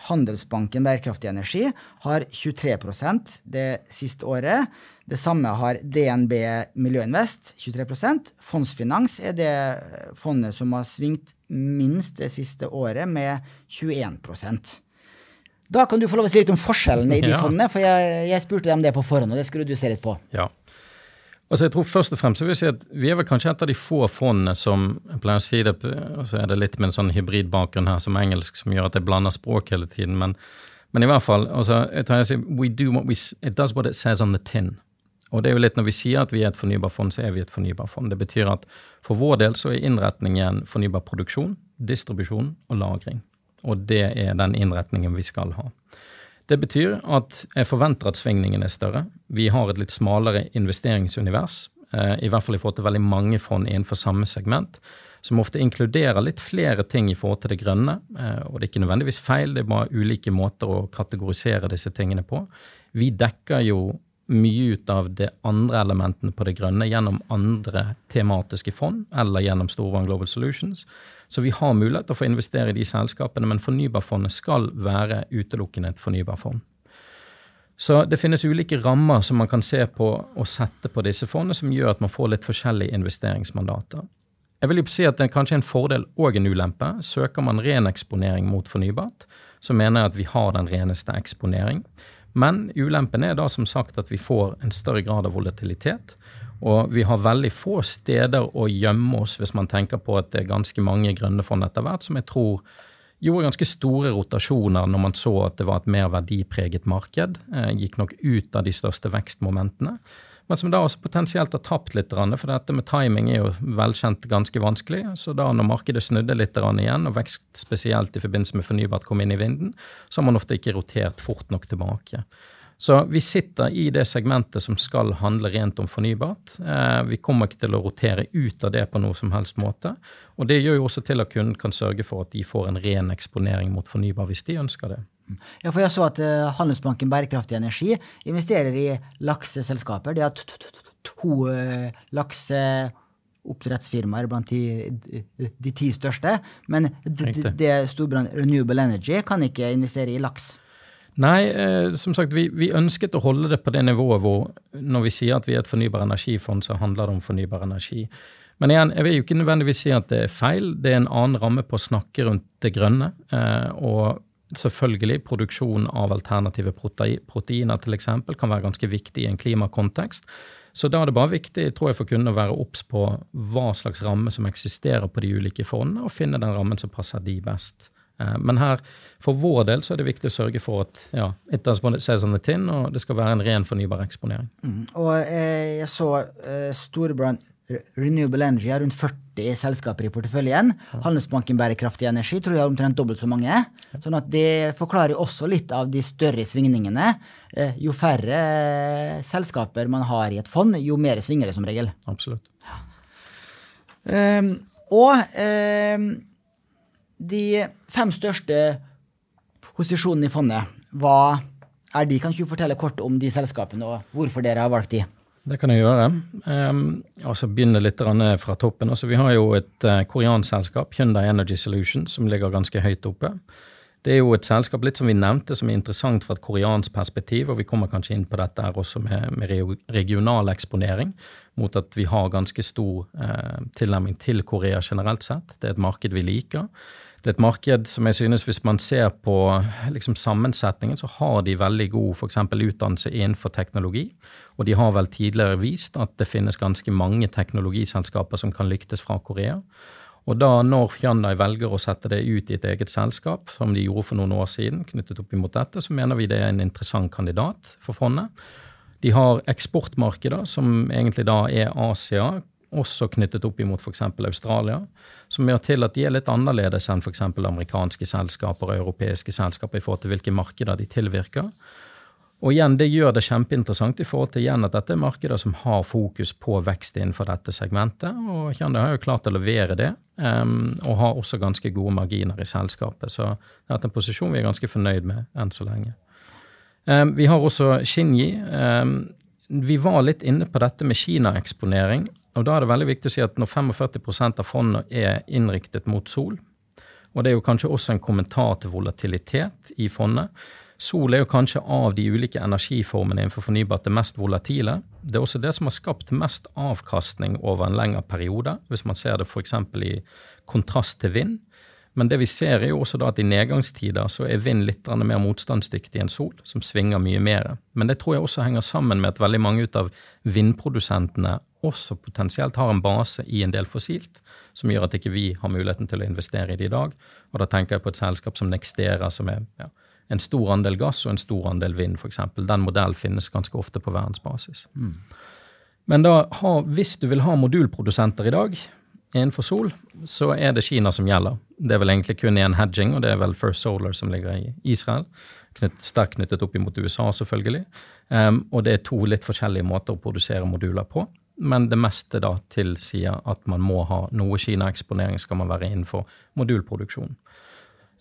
Handelsbanken Bærekraftig energi har 23% det siste året. Det samme har DNB Miljøinvest, 23% Fondsfinans er det fondet som har svingt minst det siste året, med 21% Da kan du få lov å si litt om forskjellene i de ja. fondene, for jeg, jeg, spurte dem det på forhånd, og det skulle du se litt på. Ja. Altså jeg tror først og fremst, så vil jeg si at Vi er vel kanskje et av de få fondene som jeg pleier å si det, og så er det litt med en sånn hybridbakgrunn her som engelsk som gjør at jeg blander språk hele tiden. Men, men i hvert fall, altså, jeg tar jeg sier, we do what we, it does what it says on the tin. Og det er jo litt Når vi sier at vi er et fornybarfond, så er vi et fornybarfond. Det betyr at for vår del så er innretningen fornybar produksjon, distribusjon og lagring. Og det er den innretningen vi skal ha. Det betyr at jeg forventer at svingningen er større. Vi har et litt smalere investeringsunivers, eh, i hvert fall i forhold til veldig mange fond innenfor samme segment, som ofte inkluderer litt flere ting i forhold til det grønne. Eh, og det er ikke nødvendigvis feil, det er bare ulike måter å kategorisere disse tingene på. Vi dekker jo mye ut av de andre elementene på det grønne gjennom andre tematiske fond eller gjennom Storvann Global Solutions. Så vi har mulighet til å få investere i de selskapene, men fornybarfondet skal være utelukkende et fornybarfond. Så det finnes ulike rammer som man kan se på og sette på disse fondene, som gjør at man får litt forskjellige investeringsmandater. Jeg vil jo si at det er kanskje en fordel og en ulempe. Søker man ren eksponering mot fornybart, så mener jeg at vi har den reneste eksponering. Men ulempen er da som sagt at vi får en større grad av volatilitet. Og vi har veldig få steder å gjemme oss hvis man tenker på at det er ganske mange grønne fond etter hvert, som jeg tror gjorde ganske store rotasjoner når man så at det var et mer verdipreget marked. Eh, gikk nok ut av de største vekstmomentene men som da også potensielt har tapt litt, for dette med timing er jo velkjent ganske vanskelig. Så da når markedet snudde litt igjen, og vekst spesielt i forbindelse med fornybart kom inn i vinden, så har man ofte ikke rotert fort nok tilbake. Så vi sitter i det segmentet som skal handle rent om fornybart. Eh, vi kommer ikke til å rotere ut av det på noe som helst måte. Og det gjør jo også til at kunden kan sørge for at de får en ren eksponering mot fornybar hvis de ønsker det. Ja, for jeg så at uh, Handelsbanken Bærekraftig energi investerer i lakseselskaper. De har to uh, lakseoppdrettsfirmaer blant de, de, ti største. Men det Storbrann Renewable Energy kan ikke investere i laks. Nei, eh, som sagt, vi, vi, ønsket å holde det på det nivået hvor når vi sier at vi er et fornybar energifond, så handler det om fornybar energi. Men igjen, jeg vil jo ikke nødvendigvis si at det er feil. Det er en annen ramme på å snakke rundt det grønne. Eh, og Selvfølgelig, produksjon av alternative proteiner eksempel, kan være ganske viktig i en klimakontekst. Så da er det bare viktig tror jeg, for kundene å være obs på hva slags ramme som eksisterer på de ulike fondene, og finne den rammen som passer de best. Eh, men her, for vår del, så er det viktig å sørge for at ja, it does what it tin, og det skal være en ren fornybar eksponering. Mm. Og eh, jeg så eh, Storebrand Renewable Energy har rundt 40 selskaper i porteføljen. Handelsbanken Bærekraftig energi tror jeg har omtrent dobbelt så mange. Sånn at det forklarer også litt av de større svingningene. Eh, jo færre eh, selskaper man har i et fond, jo mer svinger det som regel. Absolutt. Ja. Um, og um, de fem største posisjonene i fondet, hva er de? Kan ikke du fortelle kort om de selskapene, og hvorfor dere har valgt de? Det kan jeg gjøre. Um, altså Begynne litt fra toppen. Altså, vi har jo et uh, koreansk selskap, Hyundai Energy Solution, som ligger ganske høyt oppe. Det er jo et selskap litt som vi nevnte, som er interessant fra et koreansk perspektiv, og vi kommer kanskje inn på dette her også med, med regional eksponering, mot at vi har ganske stor eh, tilnærming til Korea generelt sett. Det er et marked vi liker. Det er et marked som jeg synes, hvis man ser på liksom, sammensetningen, så har de veldig god f.eks. utdannelse innenfor teknologi. Og de har vel tidligere vist at det finnes ganske mange teknologiselskaper som kan lyktes fra Korea. Og da når Hyundai velger å sette det ut i et eget selskap, som de gjorde for noen år siden, knyttet opp imot dette, så mener vi det er en interessant kandidat for fondet. De har eksportmarkeder, som egentlig da er Asia, også knyttet opp imot f.eks. Australia, som gjør til at de er litt annerledes enn f.eks. amerikanske selskaper og europeiske selskaper i forhold til hvilke markeder de tilvirker. Og igjen, Det gjør det kjempeinteressant i forhold til igjen at dette er markeder som har fokus på vekst innenfor dette segmentet. og Hyundai har jo klart å levere det, um, og har også ganske gode marginer i selskapet. Så det er en posisjon vi er ganske fornøyd med enn så lenge. Um, vi har også Shinji. Um, vi var litt inne på dette med Kina-eksponering. Og da er det veldig viktig å si at når 45% av fondet er innriktet mot sol, og det er jo kanskje også en kommentar til volatilitet i fondet Sol er jo kanskje av de ulike energiformene innenfor fornybart det mest volatile. Det er også det som har skapt mest avkastning over en lengre periode, hvis man ser det f.eks. i kontrast til vind. Men det vi ser er jo også da at i nedgangstider så er vind litt mer motstandsdyktig enn sol, som svinger mye mer. Men det tror jeg også henger sammen med at veldig mange ut av vindprodusentene også potensielt har en base i en del fossilt, som gjør at ikke vi har muligheten til å investere i det i dag. Og da tenker jeg på et selskap som Nextera, som er ja, en stor andel gass og en stor andel vind, f.eks. Den modellen finnes ganske ofte på verdensbasis. Mm. Men da, hvis du vil ha modulprodusenter i dag, Innenfor sol så er det Kina som gjelder. Det er vel egentlig kun én hedging, og det er vel First Solar som ligger i Israel. Knytt, sterkt knyttet opp imot USA, selvfølgelig. Um, og det er to litt forskjellige måter å produsere moduler på. Men det meste da tilsier at man må ha noe Kina-eksponering skal man være innenfor modulproduksjon.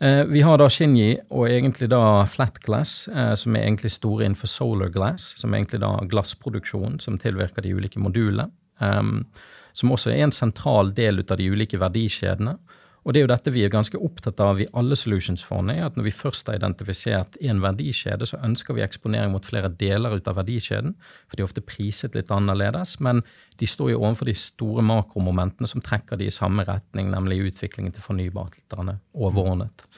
Uh, vi har da Shinji og egentlig da Flat Glass, uh, som er egentlig store innenfor solar glass, som er egentlig da glassproduksjonen som tilvirker de ulike modulene. Um, som også er en sentral del ut av de ulike verdikjedene. Og det er jo dette vi er ganske opptatt av i alle Solutions-fondene, at når vi først har identifisert en verdikjede, så ønsker vi eksponering mot flere deler ut av verdikjeden, for de er ofte priset litt annerledes, men de står jo overfor de store makromomentene som trekker de i samme retning, nemlig utviklingen til fornybartene overordnet.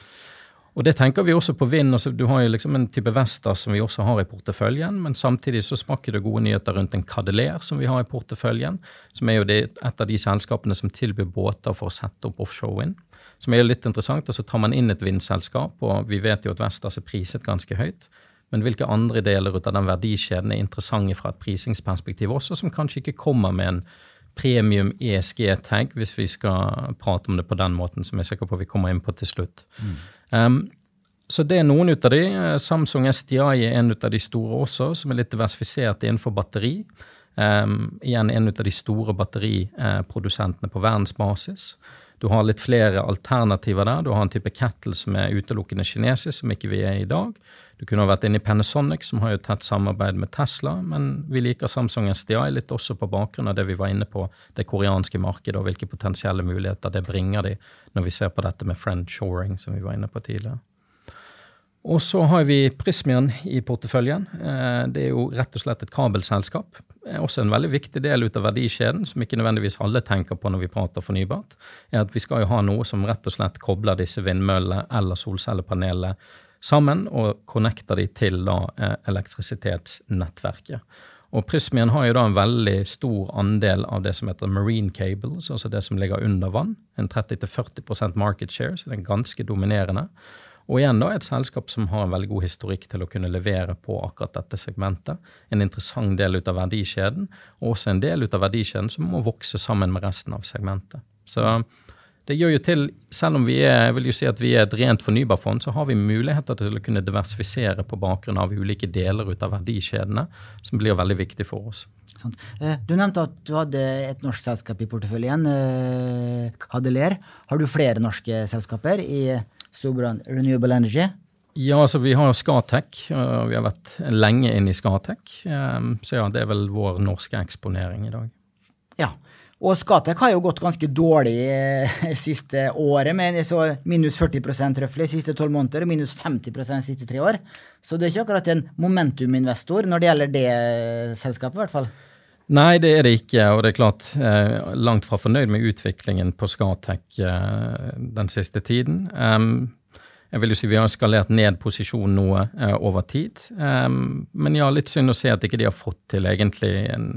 Og det tenker vi også på vind. Altså, du har jo liksom en type Vestas som vi også har i porteføljen, men samtidig så smaker det gode nyheter rundt en Cadeler som vi har i porteføljen, som er jo det, et av de selskapene som tilbyr båter for å sette opp offshore wind. Som er jo litt interessant. og Så tar man inn et vindselskap, og vi vet jo at Vestas er priset ganske høyt. Men hvilke andre deler av den verdikjeden er interessante fra et prisingsperspektiv også, som kanskje ikke kommer med en premium ESG-tag, hvis vi skal prate om det på den måten, som jeg er sikker på vi kommer inn på til slutt. Mm. Um, så det er noen ut av de. Samsung SDI er en av de store også, som er litt diversifisert innenfor batteri. Um, igjen en av de store batteriprodusentene på verdensbasis. Du har litt flere alternativer der. Du har en type kettle som er utelukkende kinesisk, som ikke vi er i dag. Du kunne ha vært inne i Panasonic, som har jo tett samarbeid med Tesla, men vi liker Samsung SDI litt også på bakgrunn av det vi var inne på, det koreanske markedet, og hvilke potensielle muligheter det bringer de når vi ser på dette med friend shoring, som vi var inne på tidligere. Og så har vi Prismian i porteføljen. Eh, det er jo rett og slett et kabelselskap. Det er også en veldig viktig del ut av verdikjeden, som ikke nødvendigvis alle tenker på når vi prater fornybart. er at Vi skal jo ha noe som rett og slett kobler disse vindmøllene eller solcellepanelene sammen og connecter de til da eh, elektrisitetsnettverket. Og Prismian har jo da en veldig stor andel av det som heter marine cables, altså det som ligger under vann. En 30-40% market share, så det er ganske dominerende. Og igjen da et selskap som har en veldig god historikk til å kunne levere på akkurat dette segmentet. En interessant del ut av verdikjeden, og også en del ut av verdikjeden som må vokse sammen med resten av segmentet. Så det gjør jo til, selv om vi er, jeg vil jo si at vi er et rent fornybarfond, så har vi muligheter til å kunne diversifisere på bakgrunn av ulike deler ut av verdikjedene, som blir veldig viktig for oss. Sånn. du nevnte at du hadde et norsk selskap i porteføljen, eh, Hadeler. Har du flere norske selskaper i Storbrann Renewable Energy? Ja, altså vi har jo Skatec. Vi har vært lenge inne i Skatec. Ehm, så ja, det er vel vår norske eksponering i dag. Ja, og Skatec har jo gått ganske dårlig eh, siste året, med så minus 40% røftlig siste tolv måneder og minus 50% siste tre år. Så det er ikke akkurat en momentuminvestor når det gjelder det selskapet, i hvert fall. Nei, det er det ikke. Og det er klart, eh, langt fra fornøyd med utviklingen på Skatec eh, den siste tiden. Um, jeg vil jo si Vi har skalert ned posisjonen noe eh, over tid. Um, men ja, litt synd å se at ikke de har fått til egentlig en,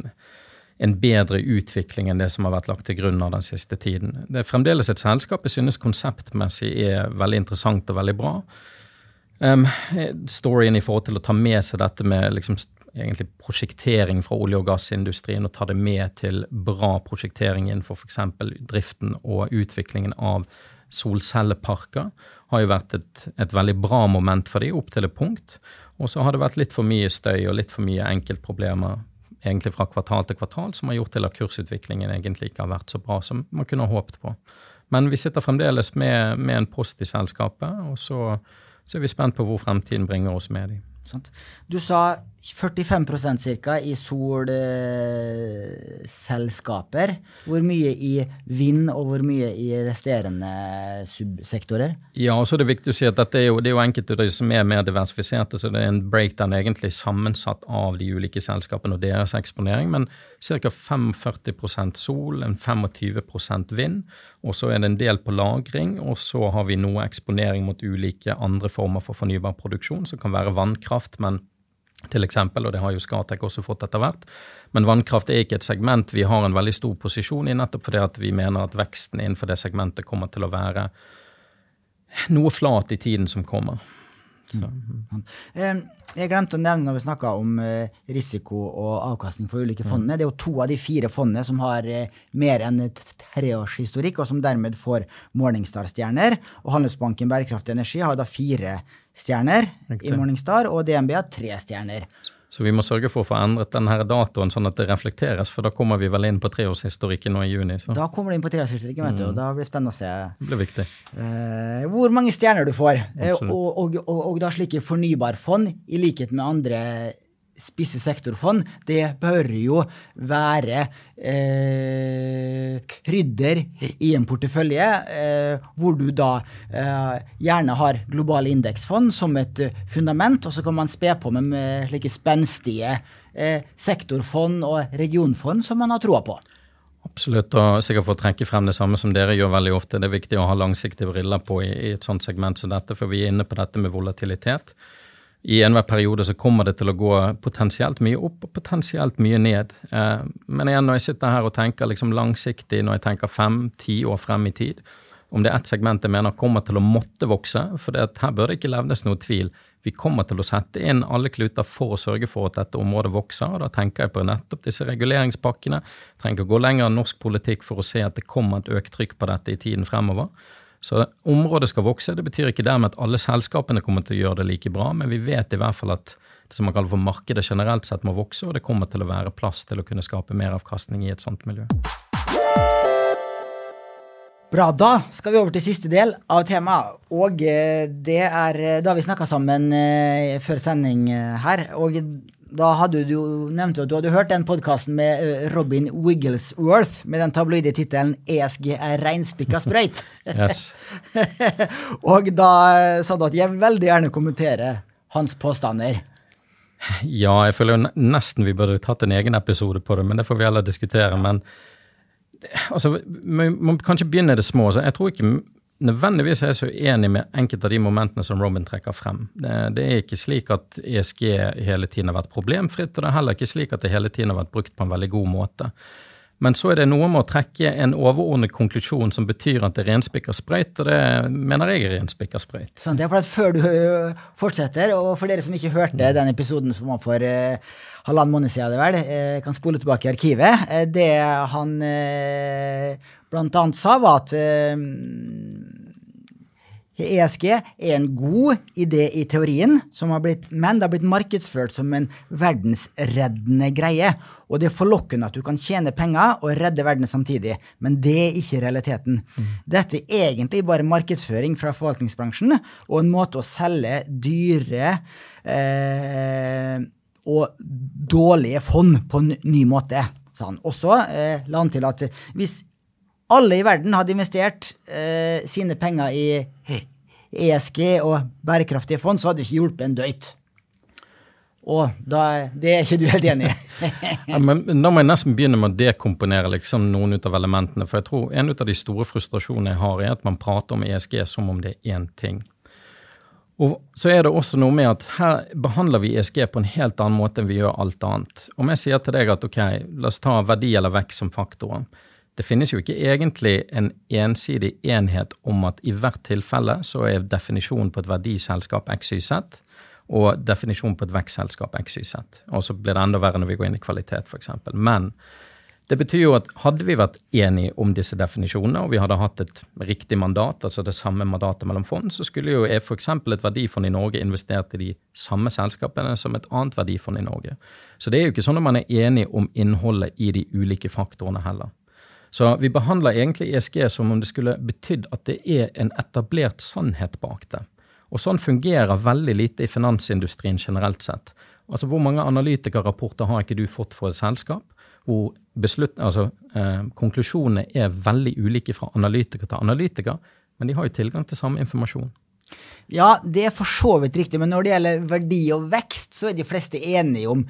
en, bedre utvikling enn det som har vært lagt til grunn av den siste tiden. Det er fremdeles et selskap jeg synes konseptmessig er veldig interessant og veldig bra. Um, storyen i forhold til å ta med seg dette med liksom egentlig prosjektering fra olje- og gassindustrien og ta det med til bra prosjektering innenfor f.eks. driften og utviklingen av solcelleparker, har jo vært et, et veldig bra moment for dem opp til et punkt. Og så har det vært litt for mye støy og litt for mye enkeltproblemer egentlig fra kvartal til kvartal som har gjort til at kursutviklingen egentlig ikke har vært så bra som man kunne ha håpet på. Men vi sitter fremdeles med, med en post i selskapet, og så, så, er vi spent på hvor fremtiden bringer oss med dem. Du sa 45% ca. i solselskaper. Hvor mye i vind, og hvor mye i resterende subsektorer? Ja, og så er det viktig å si at dette er jo, det er jo enkelte av de som er mer diversifiserte, så det er en breakdown egentlig sammensatt av de ulike selskapene og deres eksponering. Men ca. 45% sol, en 25% vind, og så er det en del på lagring. Og så har vi noe eksponering mot ulike andre former for fornybar produksjon, som kan være vannkraft. men til eksempel, og det har jo Skatec også fått etter hvert. Men vannkraft er ikke et segment vi har en veldig stor posisjon i, nettopp fordi at vi mener at veksten innenfor det segmentet kommer til å være noe flat i tiden som kommer. Mm. Jeg glemte å nevne når vi snakka om eh, risiko og avkastning for ulike fondene. Det er jo to av de fire fondene som har eh, mer enn treårshistorikk, og som dermed får Morningstar-stjerner. Og Handelsbanken Bærekraftig Energi har da fire stjerner i Morningstar, og DNB har tre stjerner. Så vi må sørge for å få endret denne datoen sånn at det reflekteres, for da kommer vi vel inn på treårshistorikken nå i juni. Så. Da kommer du inn på treårshistorikken, vet du, og mm. da blir det spennende å se det blir viktig. Uh, hvor mange stjerner du får. Uh, og, og, og, og, da slike fornybarfond, i likhet med andre spisse sektorfond, det bør jo være eh, krydder i en portefølje, eh, hvor du da eh, gjerne har globale indeksfond som et fundament, og så kan man spe på med, med slike spenstige eh, sektorfond og regionfond som man har troa på. Absolutt, og sikkert for å trekke frem det samme som dere gjør veldig ofte. Det er viktig å ha langsiktige briller på i, i et sånt segment som dette, for vi er inne på dette med volatilitet i enhver periode så kommer det til å gå potensielt mye opp og potensielt mye ned. Eh, men igjen, når jeg sitter her og tenker liksom langsiktig, når jeg tenker fem-ti år frem i tid, om det er ett segment jeg mener kommer til å måtte vokse, for her bør det ikke levnes noe tvil. Vi kommer til å sette inn alle kluter for å sørge for at dette området vokser. og Da tenker jeg på nettopp disse reguleringspakkene. Jeg trenger ikke å gå lenger enn norsk politikk for å se at det kommer et økt trykk på dette i tiden fremover. Så området skal vokse. Det betyr ikke dermed at alle selskapene kommer til å gjøre det like bra, men vi vet i hvert fall at det som man kaller for markedet generelt sett må vokse, og det kommer til å være plass til å kunne skape mer avkastning i et sånt miljø. Bra. Da skal vi over til siste del av temaet. Og eh, det er eh, da vi snakka sammen eh, før sending her. Og da hadde du nevnt at du hadde hørt den podkasten med eh, Robin Wigglesworth med den tabloide tittelen 'ESG er reinspikka sprøyt'. og da eh, sa du at jeg veldig gjerne kommenterer hans påstander. Ja, jeg føler jo nesten vi burde tatt en egen episode på det, men det får vi heller diskutere. Men altså, man må kanskje begynne i det små. Så jeg tror ikke nødvendigvis er jeg så uenig med enkelte av de momentene som Robin trekker frem. Det, det, er ikke slik at ESG hele tiden har vært problemfritt, og det er heller ikke slik at det hele tiden har vært brukt på en veldig god måte. Men så er det noe med å trekke en overordnet konklusjon som betyr at det er renspikka sprøyt, og det mener jeg er renspikka sprøyt. Sånn, det er for at Før du øh, fortsetter, og for dere som ikke hørte den episoden som var for uh, halvannen måned siden, vel, uh, kan spole tilbake i arkivet, uh, det han blant annet sa, var at ESG er en god idé i teorien, blitt, men det har blitt markedsført som en verdensreddende greie. Og det er forlokkende at du kan tjene penger og redde verden samtidig, men det er ikke realiteten. Mm. Dette er egentlig bare markedsføring fra forvaltningsbransjen og en måte å selge dyre eh, og dårlige fond på en ny måte. sa han. Også eh, la han til at hvis alle i verden hadde investert eh, sine penger i ESG og bærekraftige fond, så hadde det ikke hjulpet en døyt. Og da, det er ikke du helt enig i? ja, Da må jeg nesten begynne med å dekomponere liksom noen ut av elementene. For jeg tror en av de store frustrasjonene jeg har, er at man prater om ESG som om det er én ting. Og så er det også noe med at her behandler vi ESG på en helt annen måte enn vi gjør alt annet. Om jeg sier til deg at ok, la oss ta verdi eller vekk som faktorer. Det finnes jo ikke egentlig en ensidig enhet om at i hvert tilfelle så er definisjonen på et verdiselskap XYZ og definisjonen på et vekstselskap XYZ. Og så blir det enda verre når vi går inn i kvalitet, f.eks. Men det betyr jo at hadde vi vært enige om disse definisjonene, og vi hadde hatt et riktig mandat, altså det samme mandatet mellom fond, så skulle jo f.eks. et verdifond i Norge investert i de samme selskapene som et annet verdifond i Norge. Så det er jo ikke sånn at man er enig om innholdet i de ulike faktorene heller. Så vi behandler egentlig ESG som om det skulle betydd at det er en etablert sannhet bak det. Og sånn fungerer veldig lite i finansindustrien generelt sett. Altså Hvor mange analytikerrapporter har ikke du fått for et selskap? Hvor altså, eh, konklusjonene er veldig ulike fra analytiker til analytiker, men de har jo tilgang til samme informasjon. Ja, det er for så vidt riktig, men når det gjelder verdi og vekst, så er de fleste enige om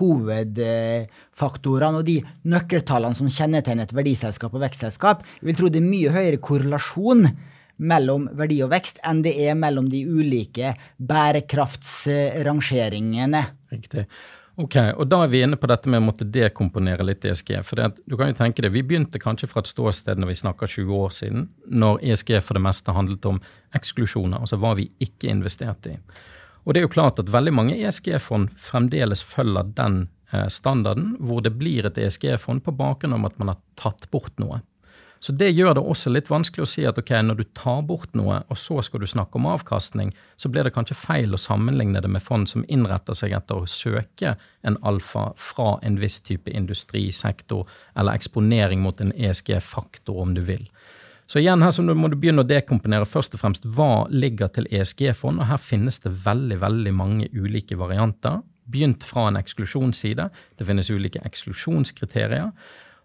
hovedfaktorene og de nøkkeltallene som kjennetegner et verdiselskap og vekstselskap. Jeg vil tro det er mye høyere korrelasjon mellom verdi og vekst enn det er mellom de ulike bærekraftsrangeringene. Riktig. Ok, og Da er vi inne på dette med å måtte dekomponere litt ESG. for det, du kan jo tenke det, Vi begynte kanskje fra et ståsted når vi snakker 20 år siden, når ESG for det meste handlet om eksklusjoner, altså hva vi ikke investerte i. Og det er jo klart at veldig mange ESG-fond fremdeles følger den eh, standarden, hvor det blir et ESG-fond på bakgrunn av at man har tatt bort noe. Så det gjør det også litt vanskelig å si at ok, når du tar bort noe, og så skal du snakke om avkastning, så blir det kanskje feil å sammenligne det med fond som innretter seg etter å søke en alfa fra en viss type industrisektor, eller eksponering mot en ESG-faktor, om du vil. Så igjen her så må du begynne å dekomponere først og fremst hva ligger til ESG-fond, og her finnes det veldig, veldig mange ulike varianter. Begynt fra en eksklusjonsside. Det finnes ulike eksklusjonskriterier.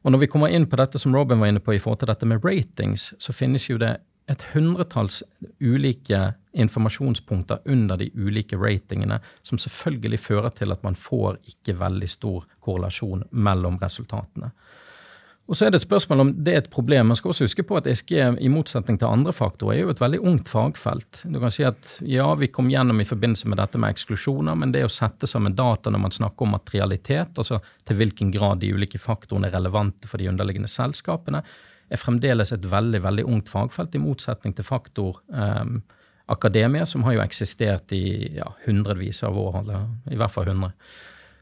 Og når vi kommer inn på dette som Robin var inne på i forhold til dette med ratings, så finnes jo det et hundretalls ulike informasjonspunkter under de ulike ratingene, som selvfølgelig fører til at man får ikke veldig stor korrelasjon mellom resultatene. Og så er det et spørsmål om det er et problem. Man skal også huske på at ESG, i motsetning til andre faktorer, er jo et veldig ungt fagfelt. Du kan si at ja, vi kom gjennom i forbindelse med dette med eksklusjoner, men det å sette sammen data når man snakker om materialitet, altså til hvilken grad de ulike faktorene er relevante for de underliggende selskapene, er fremdeles et veldig, veldig ungt fagfelt, i motsetning til faktor um, akademia, som har jo eksistert i ja, hundrevis av år, eller i hvert fall hundre.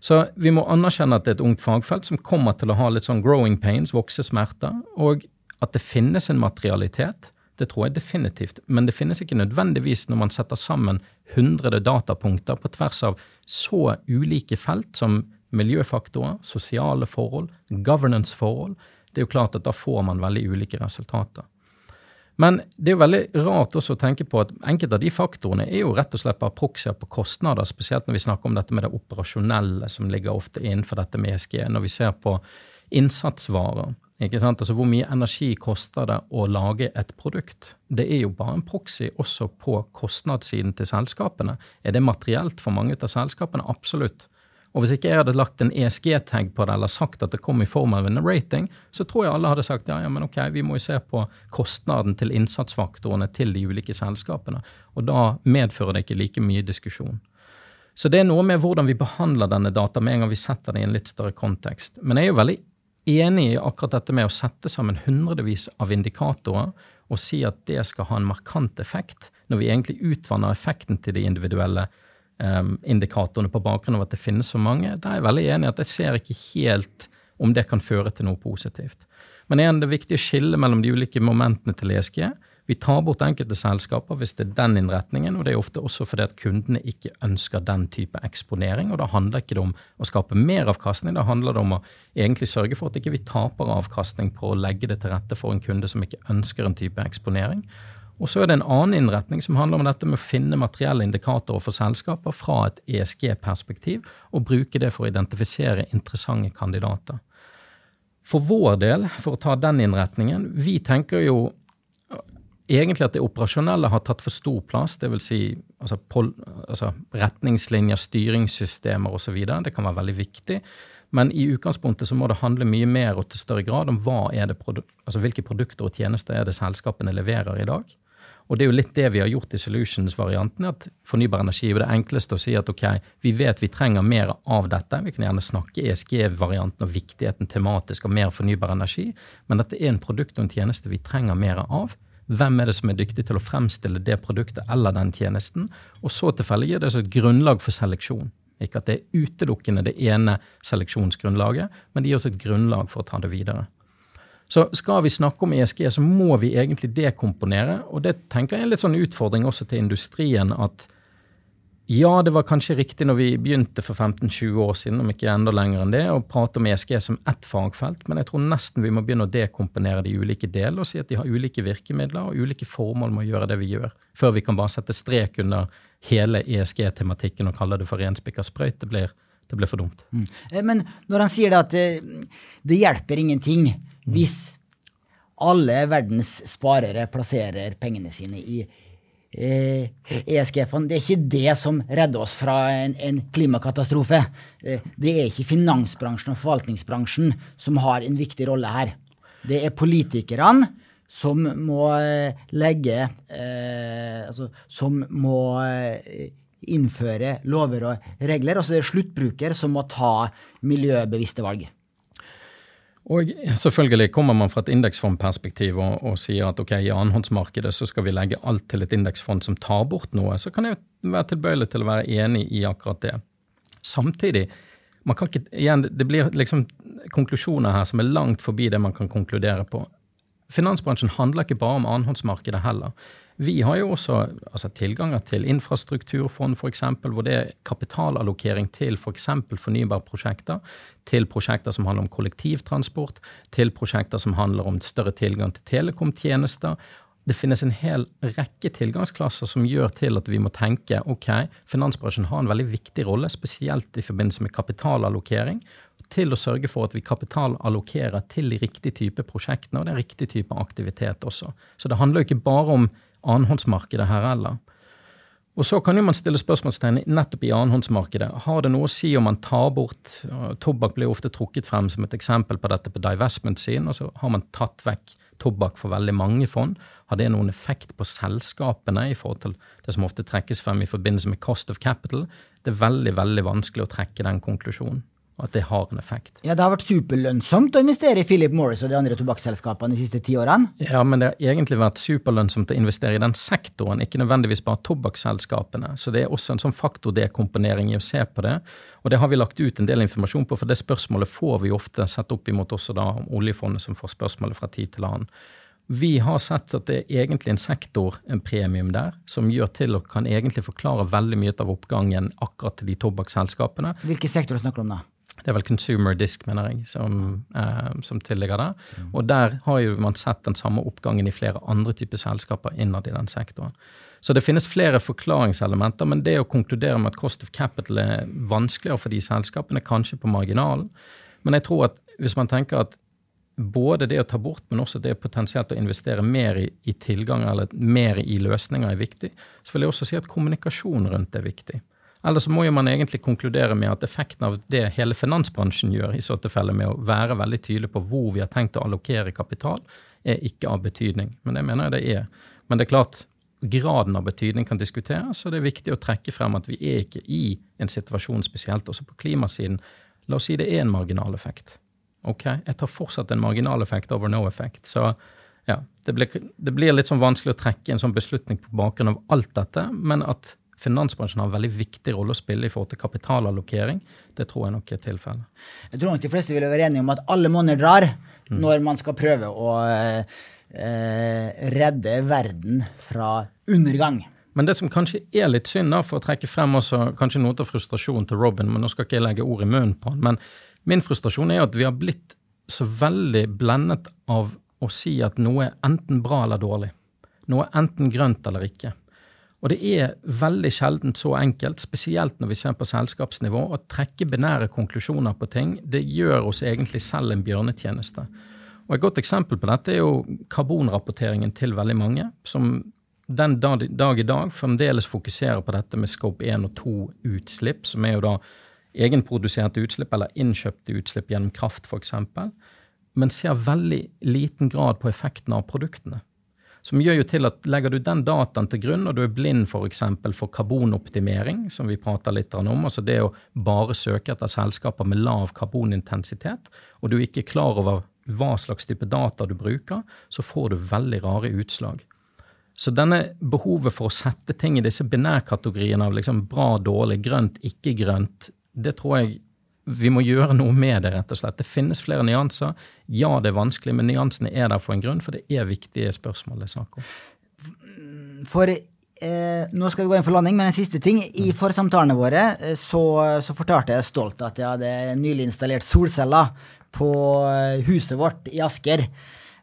Så vi må anerkjenne at det er et ungt fagfelt som kommer til å ha litt sånn growing pains, voksesmerter, og at det finnes en materialitet. Det tror jeg definitivt, men det finnes ikke nødvendigvis når man setter sammen hundrede datapunkter på tvers av så ulike felt som miljøfaktorer, sosiale forhold, governance-forhold. Det er jo klart at da får man veldig ulike resultater. Men det er jo veldig rart også å tenke på at enkelte av de faktorene er jo rett og slett bare proxyer på kostnader, spesielt når vi snakker om dette med det operasjonelle som ligger ofte innenfor dette med ESG. Når vi ser på innsatsvarer, ikke sant? altså hvor mye energi koster det å lage et produkt? Det er jo bare en proxy også på kostnadssiden til selskapene. Er det materielt for mange av selskapene? Absolutt. Og hvis ikke jeg hadde lagt en ESG-tag på det, eller sagt at det kom i form av en rating, så tror jeg alle hadde sagt ja, ja, men ok, vi må jo se på kostnaden til innsatsfaktorene til de ulike selskapene. Og da medfører det ikke like mye diskusjon. Så det er noe med hvordan vi behandler denne data med en gang vi setter det i en litt større kontekst. Men jeg er jo veldig enig i akkurat dette med å sette sammen hundrevis av indikatorer og si at det skal ha en markant effekt, når vi egentlig utvanner effekten til de individuelle um, indikatorene på bakgrunn av at det finnes så mange. Da er jeg veldig enig i at jeg ser ikke helt om det kan føre til noe positivt. Men igjen, det viktig å skille mellom de ulike momentene til ESG. Vi tar bort enkelte selskaper hvis det er den innretningen, og det er ofte også fordi at kundene ikke ønsker den type eksponering. og Da handler ikke det om å skape mer avkastning, da handler det om å egentlig sørge for at ikke vi taper avkastning på å legge det til rette for en kunde som ikke ønsker en type eksponering. Og så er det en annen innretning som handler om dette med å finne materielle indikatorer for selskaper fra et ESG-perspektiv, og bruke det for å identifisere interessante kandidater. For vår del, for å ta den innretningen, vi tenker jo egentlig at det operasjonelle har tatt for stor plass. Dvs. Si, altså, altså retningslinjer, styringssystemer osv. Det kan være veldig viktig. Men i utgangspunktet så må det handle mye mer og til større grad om hva er det altså hvilke produkter og tjenester er det selskapene leverer i dag. Og det er jo litt det vi har gjort i Solutions-varianten. at Fornybar energi er det enkleste å si at ok, vi vet vi trenger mer av dette. Vi kan gjerne snakke ESG-varianten og viktigheten tematisk av mer fornybar energi. Men dette er en produkt og en tjeneste vi trenger mer av. Hvem er det som er dyktig til å fremstille det produktet eller den tjenesten? Og så tilfeldig gir det seg et grunnlag for seleksjon. Ikke at det er utelukkende det ene seleksjonsgrunnlaget, men det gir oss et grunnlag for å ta det videre. Så skal vi snakke om ESG, så må vi egentlig dekomponere. Og det tenker jeg er en litt sånn utfordring også til industrien. at ja, det var kanskje riktig når vi begynte for 15-20 år siden, om ikke enda lenger enn det, å prate om ESG som ett fagfelt, men jeg tror nesten vi må begynne å dekomponere de ulike delene og si at de har ulike virkemidler og ulike formål med å gjøre det vi gjør, før vi kan bare sette strek under hele ESG-tematikken og kalle det for renspikka sprøyt. Det blir, det blir for dumt. Mm. Eh, men når han sier det at det, det hjelper ingenting hvis alle verdens sparere plasserer pengene sine i ESG-fond. Eh, e det er ikke det som redder oss fra en, en klimakatastrofe. Eh, det er ikke finansbransjen og forvaltningsbransjen som har en viktig rolle her. Det er politikerne som må eh, legge eh, Altså som må innføre lover og regler. Og så er sluttbruker som må ta miljøbevisste valg. Og selvfølgelig kommer man fra et indeksfondperspektiv og, og sier at ok, i annenhåndsmarkedet så skal vi legge alt til et indeksfond som tar bort noe, så kan jeg være tilbøyelig til å være enig i akkurat det. Samtidig, man kan ikke, igjen, det blir liksom konklusjoner her som er langt forbi det man kan konkludere på. Finansbransjen handler ikke bare om annenhåndsmarkedet heller. Vi har jo også altså, tilganger til infrastrukturfond, f.eks., hvor det er kapitalallokering til f.eks. For fornybarprosjekter, til prosjekter som handler om kollektivtransport, til prosjekter som handler om større tilgang til telekomtjenester. Det finnes en hel rekke tilgangsklasser som gjør til at vi må tenke ok, finansbransjen har en veldig viktig rolle, spesielt i forbindelse med kapitalallokering, til å sørge for at vi kapitalallokerer til de riktige type prosjektene og den riktige type aktivitet også. Så det handler jo ikke bare om annenhåndsmarkedet her heller. Og så kan jo man stille spørsmålstegn nettopp i annenhåndsmarkedet. Har det noe å si om man tar bort Tobakk blir ofte trukket frem som et eksempel på dette på divestment-siden. Altså har man tatt vekk tobakk for veldig mange fond? Har det noen effekt på selskapene i forhold til det som ofte trekkes frem i forbindelse med cost of capital? Det er veldig, veldig vanskelig å trekke den konklusjonen og at det har en effekt. Ja, Det har vært superlønnsomt å investere i Philip Morris og de andre tobakksselskapene de siste ti årene? Ja, men det har egentlig vært superlønnsomt å investere i den sektoren, ikke nødvendigvis bare tobakksselskapene. Så det er også en sånn faktordekomponering i å se på det. Og det har vi lagt ut en del informasjon på, for det spørsmålet får vi ofte sett opp imot også da om oljefondet, som får spørsmålet fra tid til annen. Vi har sett at det er egentlig en sektor, en premium der, som gjør til og kan egentlig forklare veldig mye av oppgangen akkurat til de tobakksselskapene. Hvilke sektorer snakker du om da? Det er vel Consumer Disk, mener jeg, som, eh, som tilligger der. Mm. Og der har jo man sett den samme oppgangen i flere andre typer selskaper innad i den sektoren. Så det finnes flere forklaringselementer, men det å konkludere med at cost of capital er vanskeligere for de selskapene, kanskje på marginalen. Men jeg tror at hvis man tenker at både det å ta bort, men også det potensielt å investere mer i, i tilgang eller mer i løsninger er viktig, så vil jeg også si at kommunikasjon rundt det er viktig. Eller så må jo man egentlig konkludere med at effekten av det hele finansbransjen gjør, i så tilfelle med å være veldig tydelig på hvor vi har tenkt å allokere kapital, er ikke av betydning. Men det mener jeg det er. Men det er klart, graden av betydning kan diskuteres, og det er viktig å trekke frem at vi er ikke i en situasjon, spesielt også på klimasiden. La oss si det er en marginaleffekt. Ok, jeg tar fortsatt en marginaleffekt over no effect. Så ja, det blir, det blir litt sånn vanskelig å trekke en sånn beslutning på bakgrunn av alt dette, men at finansbransjen har en veldig viktig rolle å spille i forhold til kapitalallokering. Det tror jeg nok er tilfellet. Jeg tror nok de fleste vil være enige om at alle monner drar mm. når man skal prøve å eh, redde verden fra undergang. Men det som kanskje er litt synd, da, for å trekke frem også kanskje noe av frustrasjonen til Robin, men nå skal ikke jeg legge ord i munnen på han, men min frustrasjon er at vi har blitt så veldig blendet av å si at noe er enten bra eller dårlig. Noe er enten grønt eller ikke. Og det er veldig sjeldent så enkelt, spesielt når vi ser på selskapsnivå, å trekke binære konklusjoner på ting. Det gjør oss egentlig selv en bjørnetjeneste. Og Et godt eksempel på dette er jo karbonrapporteringen til veldig mange, som den dag, i dag fremdeles fokuserer på dette med scope 1 og 2-utslipp, som er jo da egenproduserte utslipp eller innkjøpte utslipp gjennom kraft f.eks., men ser veldig liten grad på effekten av produktene. Som gjør jo til at legger du den dataen til grunn, og du er blind f.eks. For, for karbonoptimering, som vi prater litt om, altså det å bare søke etter selskaper med lav karbonintensitet, og du er ikke klar over hva slags type data du bruker, så får du veldig rare utslag. Så denne behovet for å sette ting i disse binærkategoriene av liksom bra, dårlig, grønt, ikke grønt, det tror jeg vi må gjøre noe med det, rett og slett. Det finnes flere nyanser. Ja, det er vanskelig, men nyansene er der for en grunn, for det er viktige spørsmål det er snakk om. For eh, nå skal vi gå inn for landing, men en siste ting. I mm. forsamtalene våre eh, så, så, fortalte jeg stolt at jeg hadde nylig installert solceller på eh, huset vårt i Asker.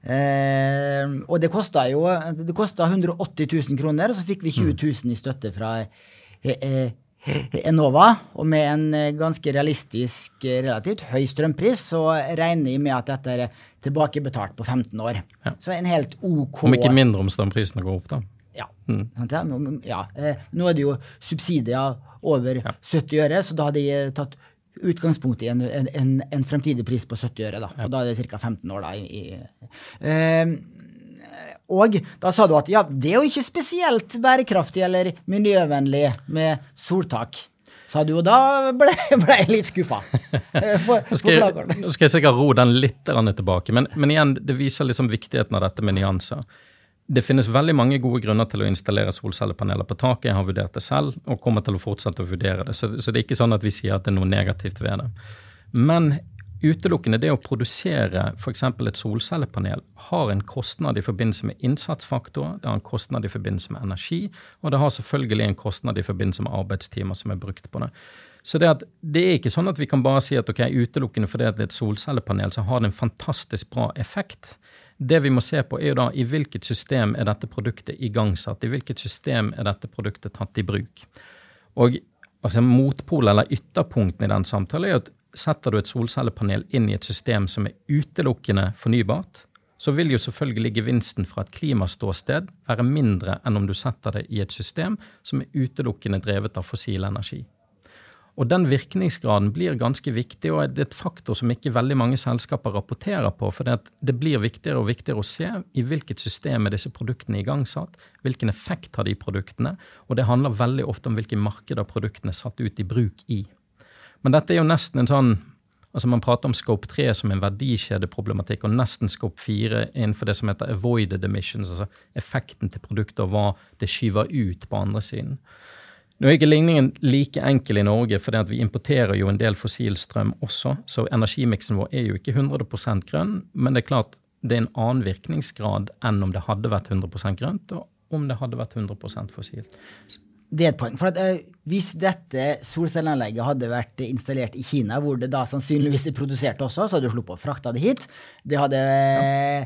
Eh, og det kosta jo det 180 000 kroner, og så fikk vi 20 000 i støtte fra eh, eh Enova, og med en eh, ganske realistisk, eh, relativt høy strømpris, så regner jeg med at dette er tilbakebetalt på 15 år. Ja. Så en helt OK Om ikke mindre om strømprisene går opp, da. Ja. Mm. ja. Eh, nå er det jo subsidier over ja. 70 øre, så da hadde jeg tatt utgangspunkt i en, en, en fremtidig pris på 70 øre. Da. Og da er det ca. 15 år. da. I, i, uh, og da sa du at ja, det er jo ikke spesielt bærekraftig eller miljøvennlig med soltak. Sa du, og da ble, ble jeg litt skuffa. nå, skal jeg, skal jeg sikkert ro den litt tilbake, men, men, igjen, det viser liksom viktigheten av dette med nyanser. Det finnes veldig mange gode grunner til å installere solcellepaneler på taket. Jeg har vurdert det selv og kommer til å fortsette å vurdere det. Så, så det er ikke sånn at vi sier at det er noe negativt ved det. Men Utelukkende det å produsere f.eks. et solcellepanel har en kostnad i forbindelse med innsatsfaktorer, det har en kostnad i forbindelse med energi, og det har selvfølgelig en kostnad i forbindelse med arbeidstimer som er brukt på det. Så det, at, det er ikke sånn at vi kan bare si at ok, utelukkende fordi det er et solcellepanel, så har det en fantastisk bra effekt. Det vi må se på, er jo da i hvilket system er dette produktet igangsatt? I hvilket system er dette produktet tatt i bruk? Og altså Motpol eller ytterpunktene i den samtalen er at setter du et solcellepanel inn i et system som er utelukkende fornybart, så vil jo selvfølgelig gevinsten fra et klimaståsted være mindre enn om du setter det i et system som er utelukkende drevet av fossil energi. Og Den virkningsgraden blir ganske viktig, og det er et faktor som ikke veldig mange selskaper rapporterer på. For det blir viktigere og viktigere å se i hvilket system er disse produktene igangsatt, hvilken effekt har de produktene, og det handler veldig ofte om hvilke markeder produktene er satt ut i bruk i. Men dette er jo nesten en sånn Altså Man prater om scope 3 som en verdikjedeproblematikk, og nesten scope 4 innenfor det som heter avoided emissions, altså effekten til produktet og hva det skyver ut på andre siden. Nå er ikke ligningen like enkel i Norge, for vi importerer jo en del fossil strøm også, så energimiksen vår er jo ikke 100% grønn, men det er klart det er en annen virkningsgrad enn om det hadde vært 100% grønt, og om det hadde vært 100% fossilt. Det er et poeng. For at, uh, Hvis dette solcelleanlegget hadde vært installert i Kina, hvor det da sannsynligvis er produsert også, så hadde du sluppet å frakte det hit. Det hadde ja.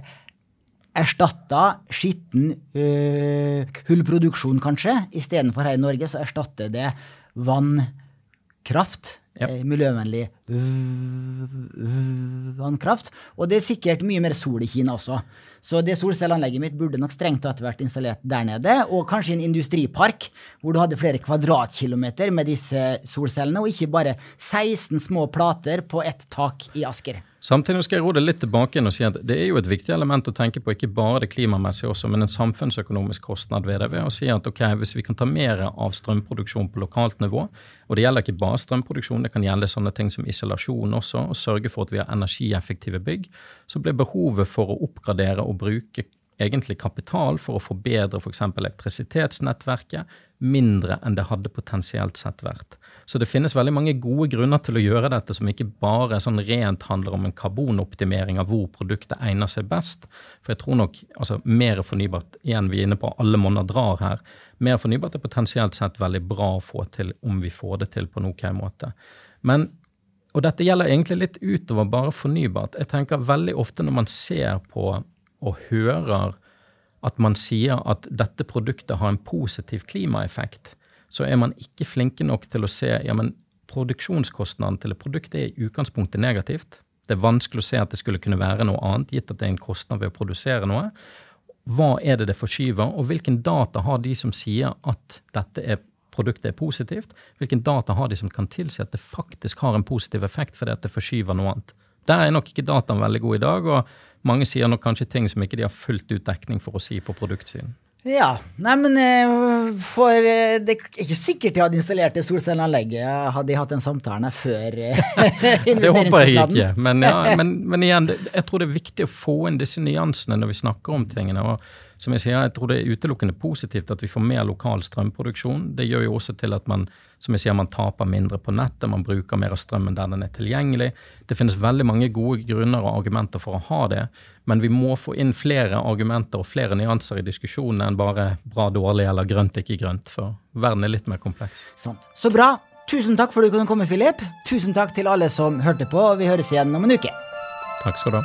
erstatta skitten uh, hullproduksjon, kanskje. Istedenfor her i Norge så erstatter det vannkraft, ja. uh, miljøvennlig vannkraft. Og det er sikkert mye mer sol i Kina også. Så det solcelleanlegget mitt burde nok strengt tatt vært installert der nede. Og kanskje en industripark hvor du hadde flere kvadratkilometer med disse solcellene, og ikke bare 16 små plater på ett tak i Asker. Samtidig skal jeg ro det litt tilbake og si at det er jo et viktig element å tenke på, ikke bare det klimamessige også, men en samfunnsøkonomisk kostnad ved det. Ved å si at ok, hvis vi kan ta mer av strømproduksjon på lokalt nivå, og det gjelder ikke bare strømproduksjon, det kan gjelde sånne ting som isolasjon også, og sørge for at vi har energieffektive bygg, så blir behovet for å oppgradere og bruke egentlig kapital for å forbedre f.eks. For elektrisitetsnettverket mindre enn det hadde potensielt sett vært. Så det finnes veldig mange gode grunner til å gjøre dette, som ikke bare sånn rent handler om en karbonoptimering av hvor produktet egner seg best. For jeg tror nok altså, mer fornybart, igjen vi er inne på alle monner drar her, mer fornybart er potensielt sett veldig bra å få til om vi får det til på en ok måte. Men, og dette gjelder egentlig litt utover bare fornybart. Jeg tenker veldig ofte når man ser på og hører at man sier at dette produktet har en positiv klimaeffekt, så er man ikke flinke nok til å se ja, men produksjonskostnaden til et produkt er i utgangspunktet negativt. Det er vanskelig å se at det skulle kunne være noe annet, gitt at det er en kostnad ved å produsere noe. Hva er det det forskyver, og hvilken data har de som sier at dette er, produktet er positivt? Hvilken data har de som kan tilsi at det faktisk har en positiv effekt fordi at det forskyver noe annet? Der er nok ikke dataen veldig god i dag, og mange sier nok kanskje ting som ikke de har fullt ut dekning for å si på produktsiden. Ja. Nei, men eh, for eh, Det er ikke sikkert de hadde installert det solcelleanlegget hadde de hatt den samtalen før investeringskostnaden. det håper jeg ikke. Men, ja, men, men igjen, jeg tror det er viktig å få inn disse nyansene når vi snakker om tingene. og som jeg sier, jeg tror det er utelukkende positivt at vi får mer lokal strømproduksjon. Det gjør jo også til at man som jeg sier, man taper mindre på nettet, man bruker mer av strømmen der den er tilgjengelig. Det finnes veldig mange gode grunner og argumenter for å ha det, men vi må få inn flere argumenter og flere nyanser i diskusjonen enn bare bra, dårlig eller grønt, ikke grønt, for verden er litt mer kompleks. Sant. Så bra. Tusen takk for at du kunne komme, Philip. Tusen takk til alle som hørte på, og vi høres igjen om en uke. Takk skal du ha.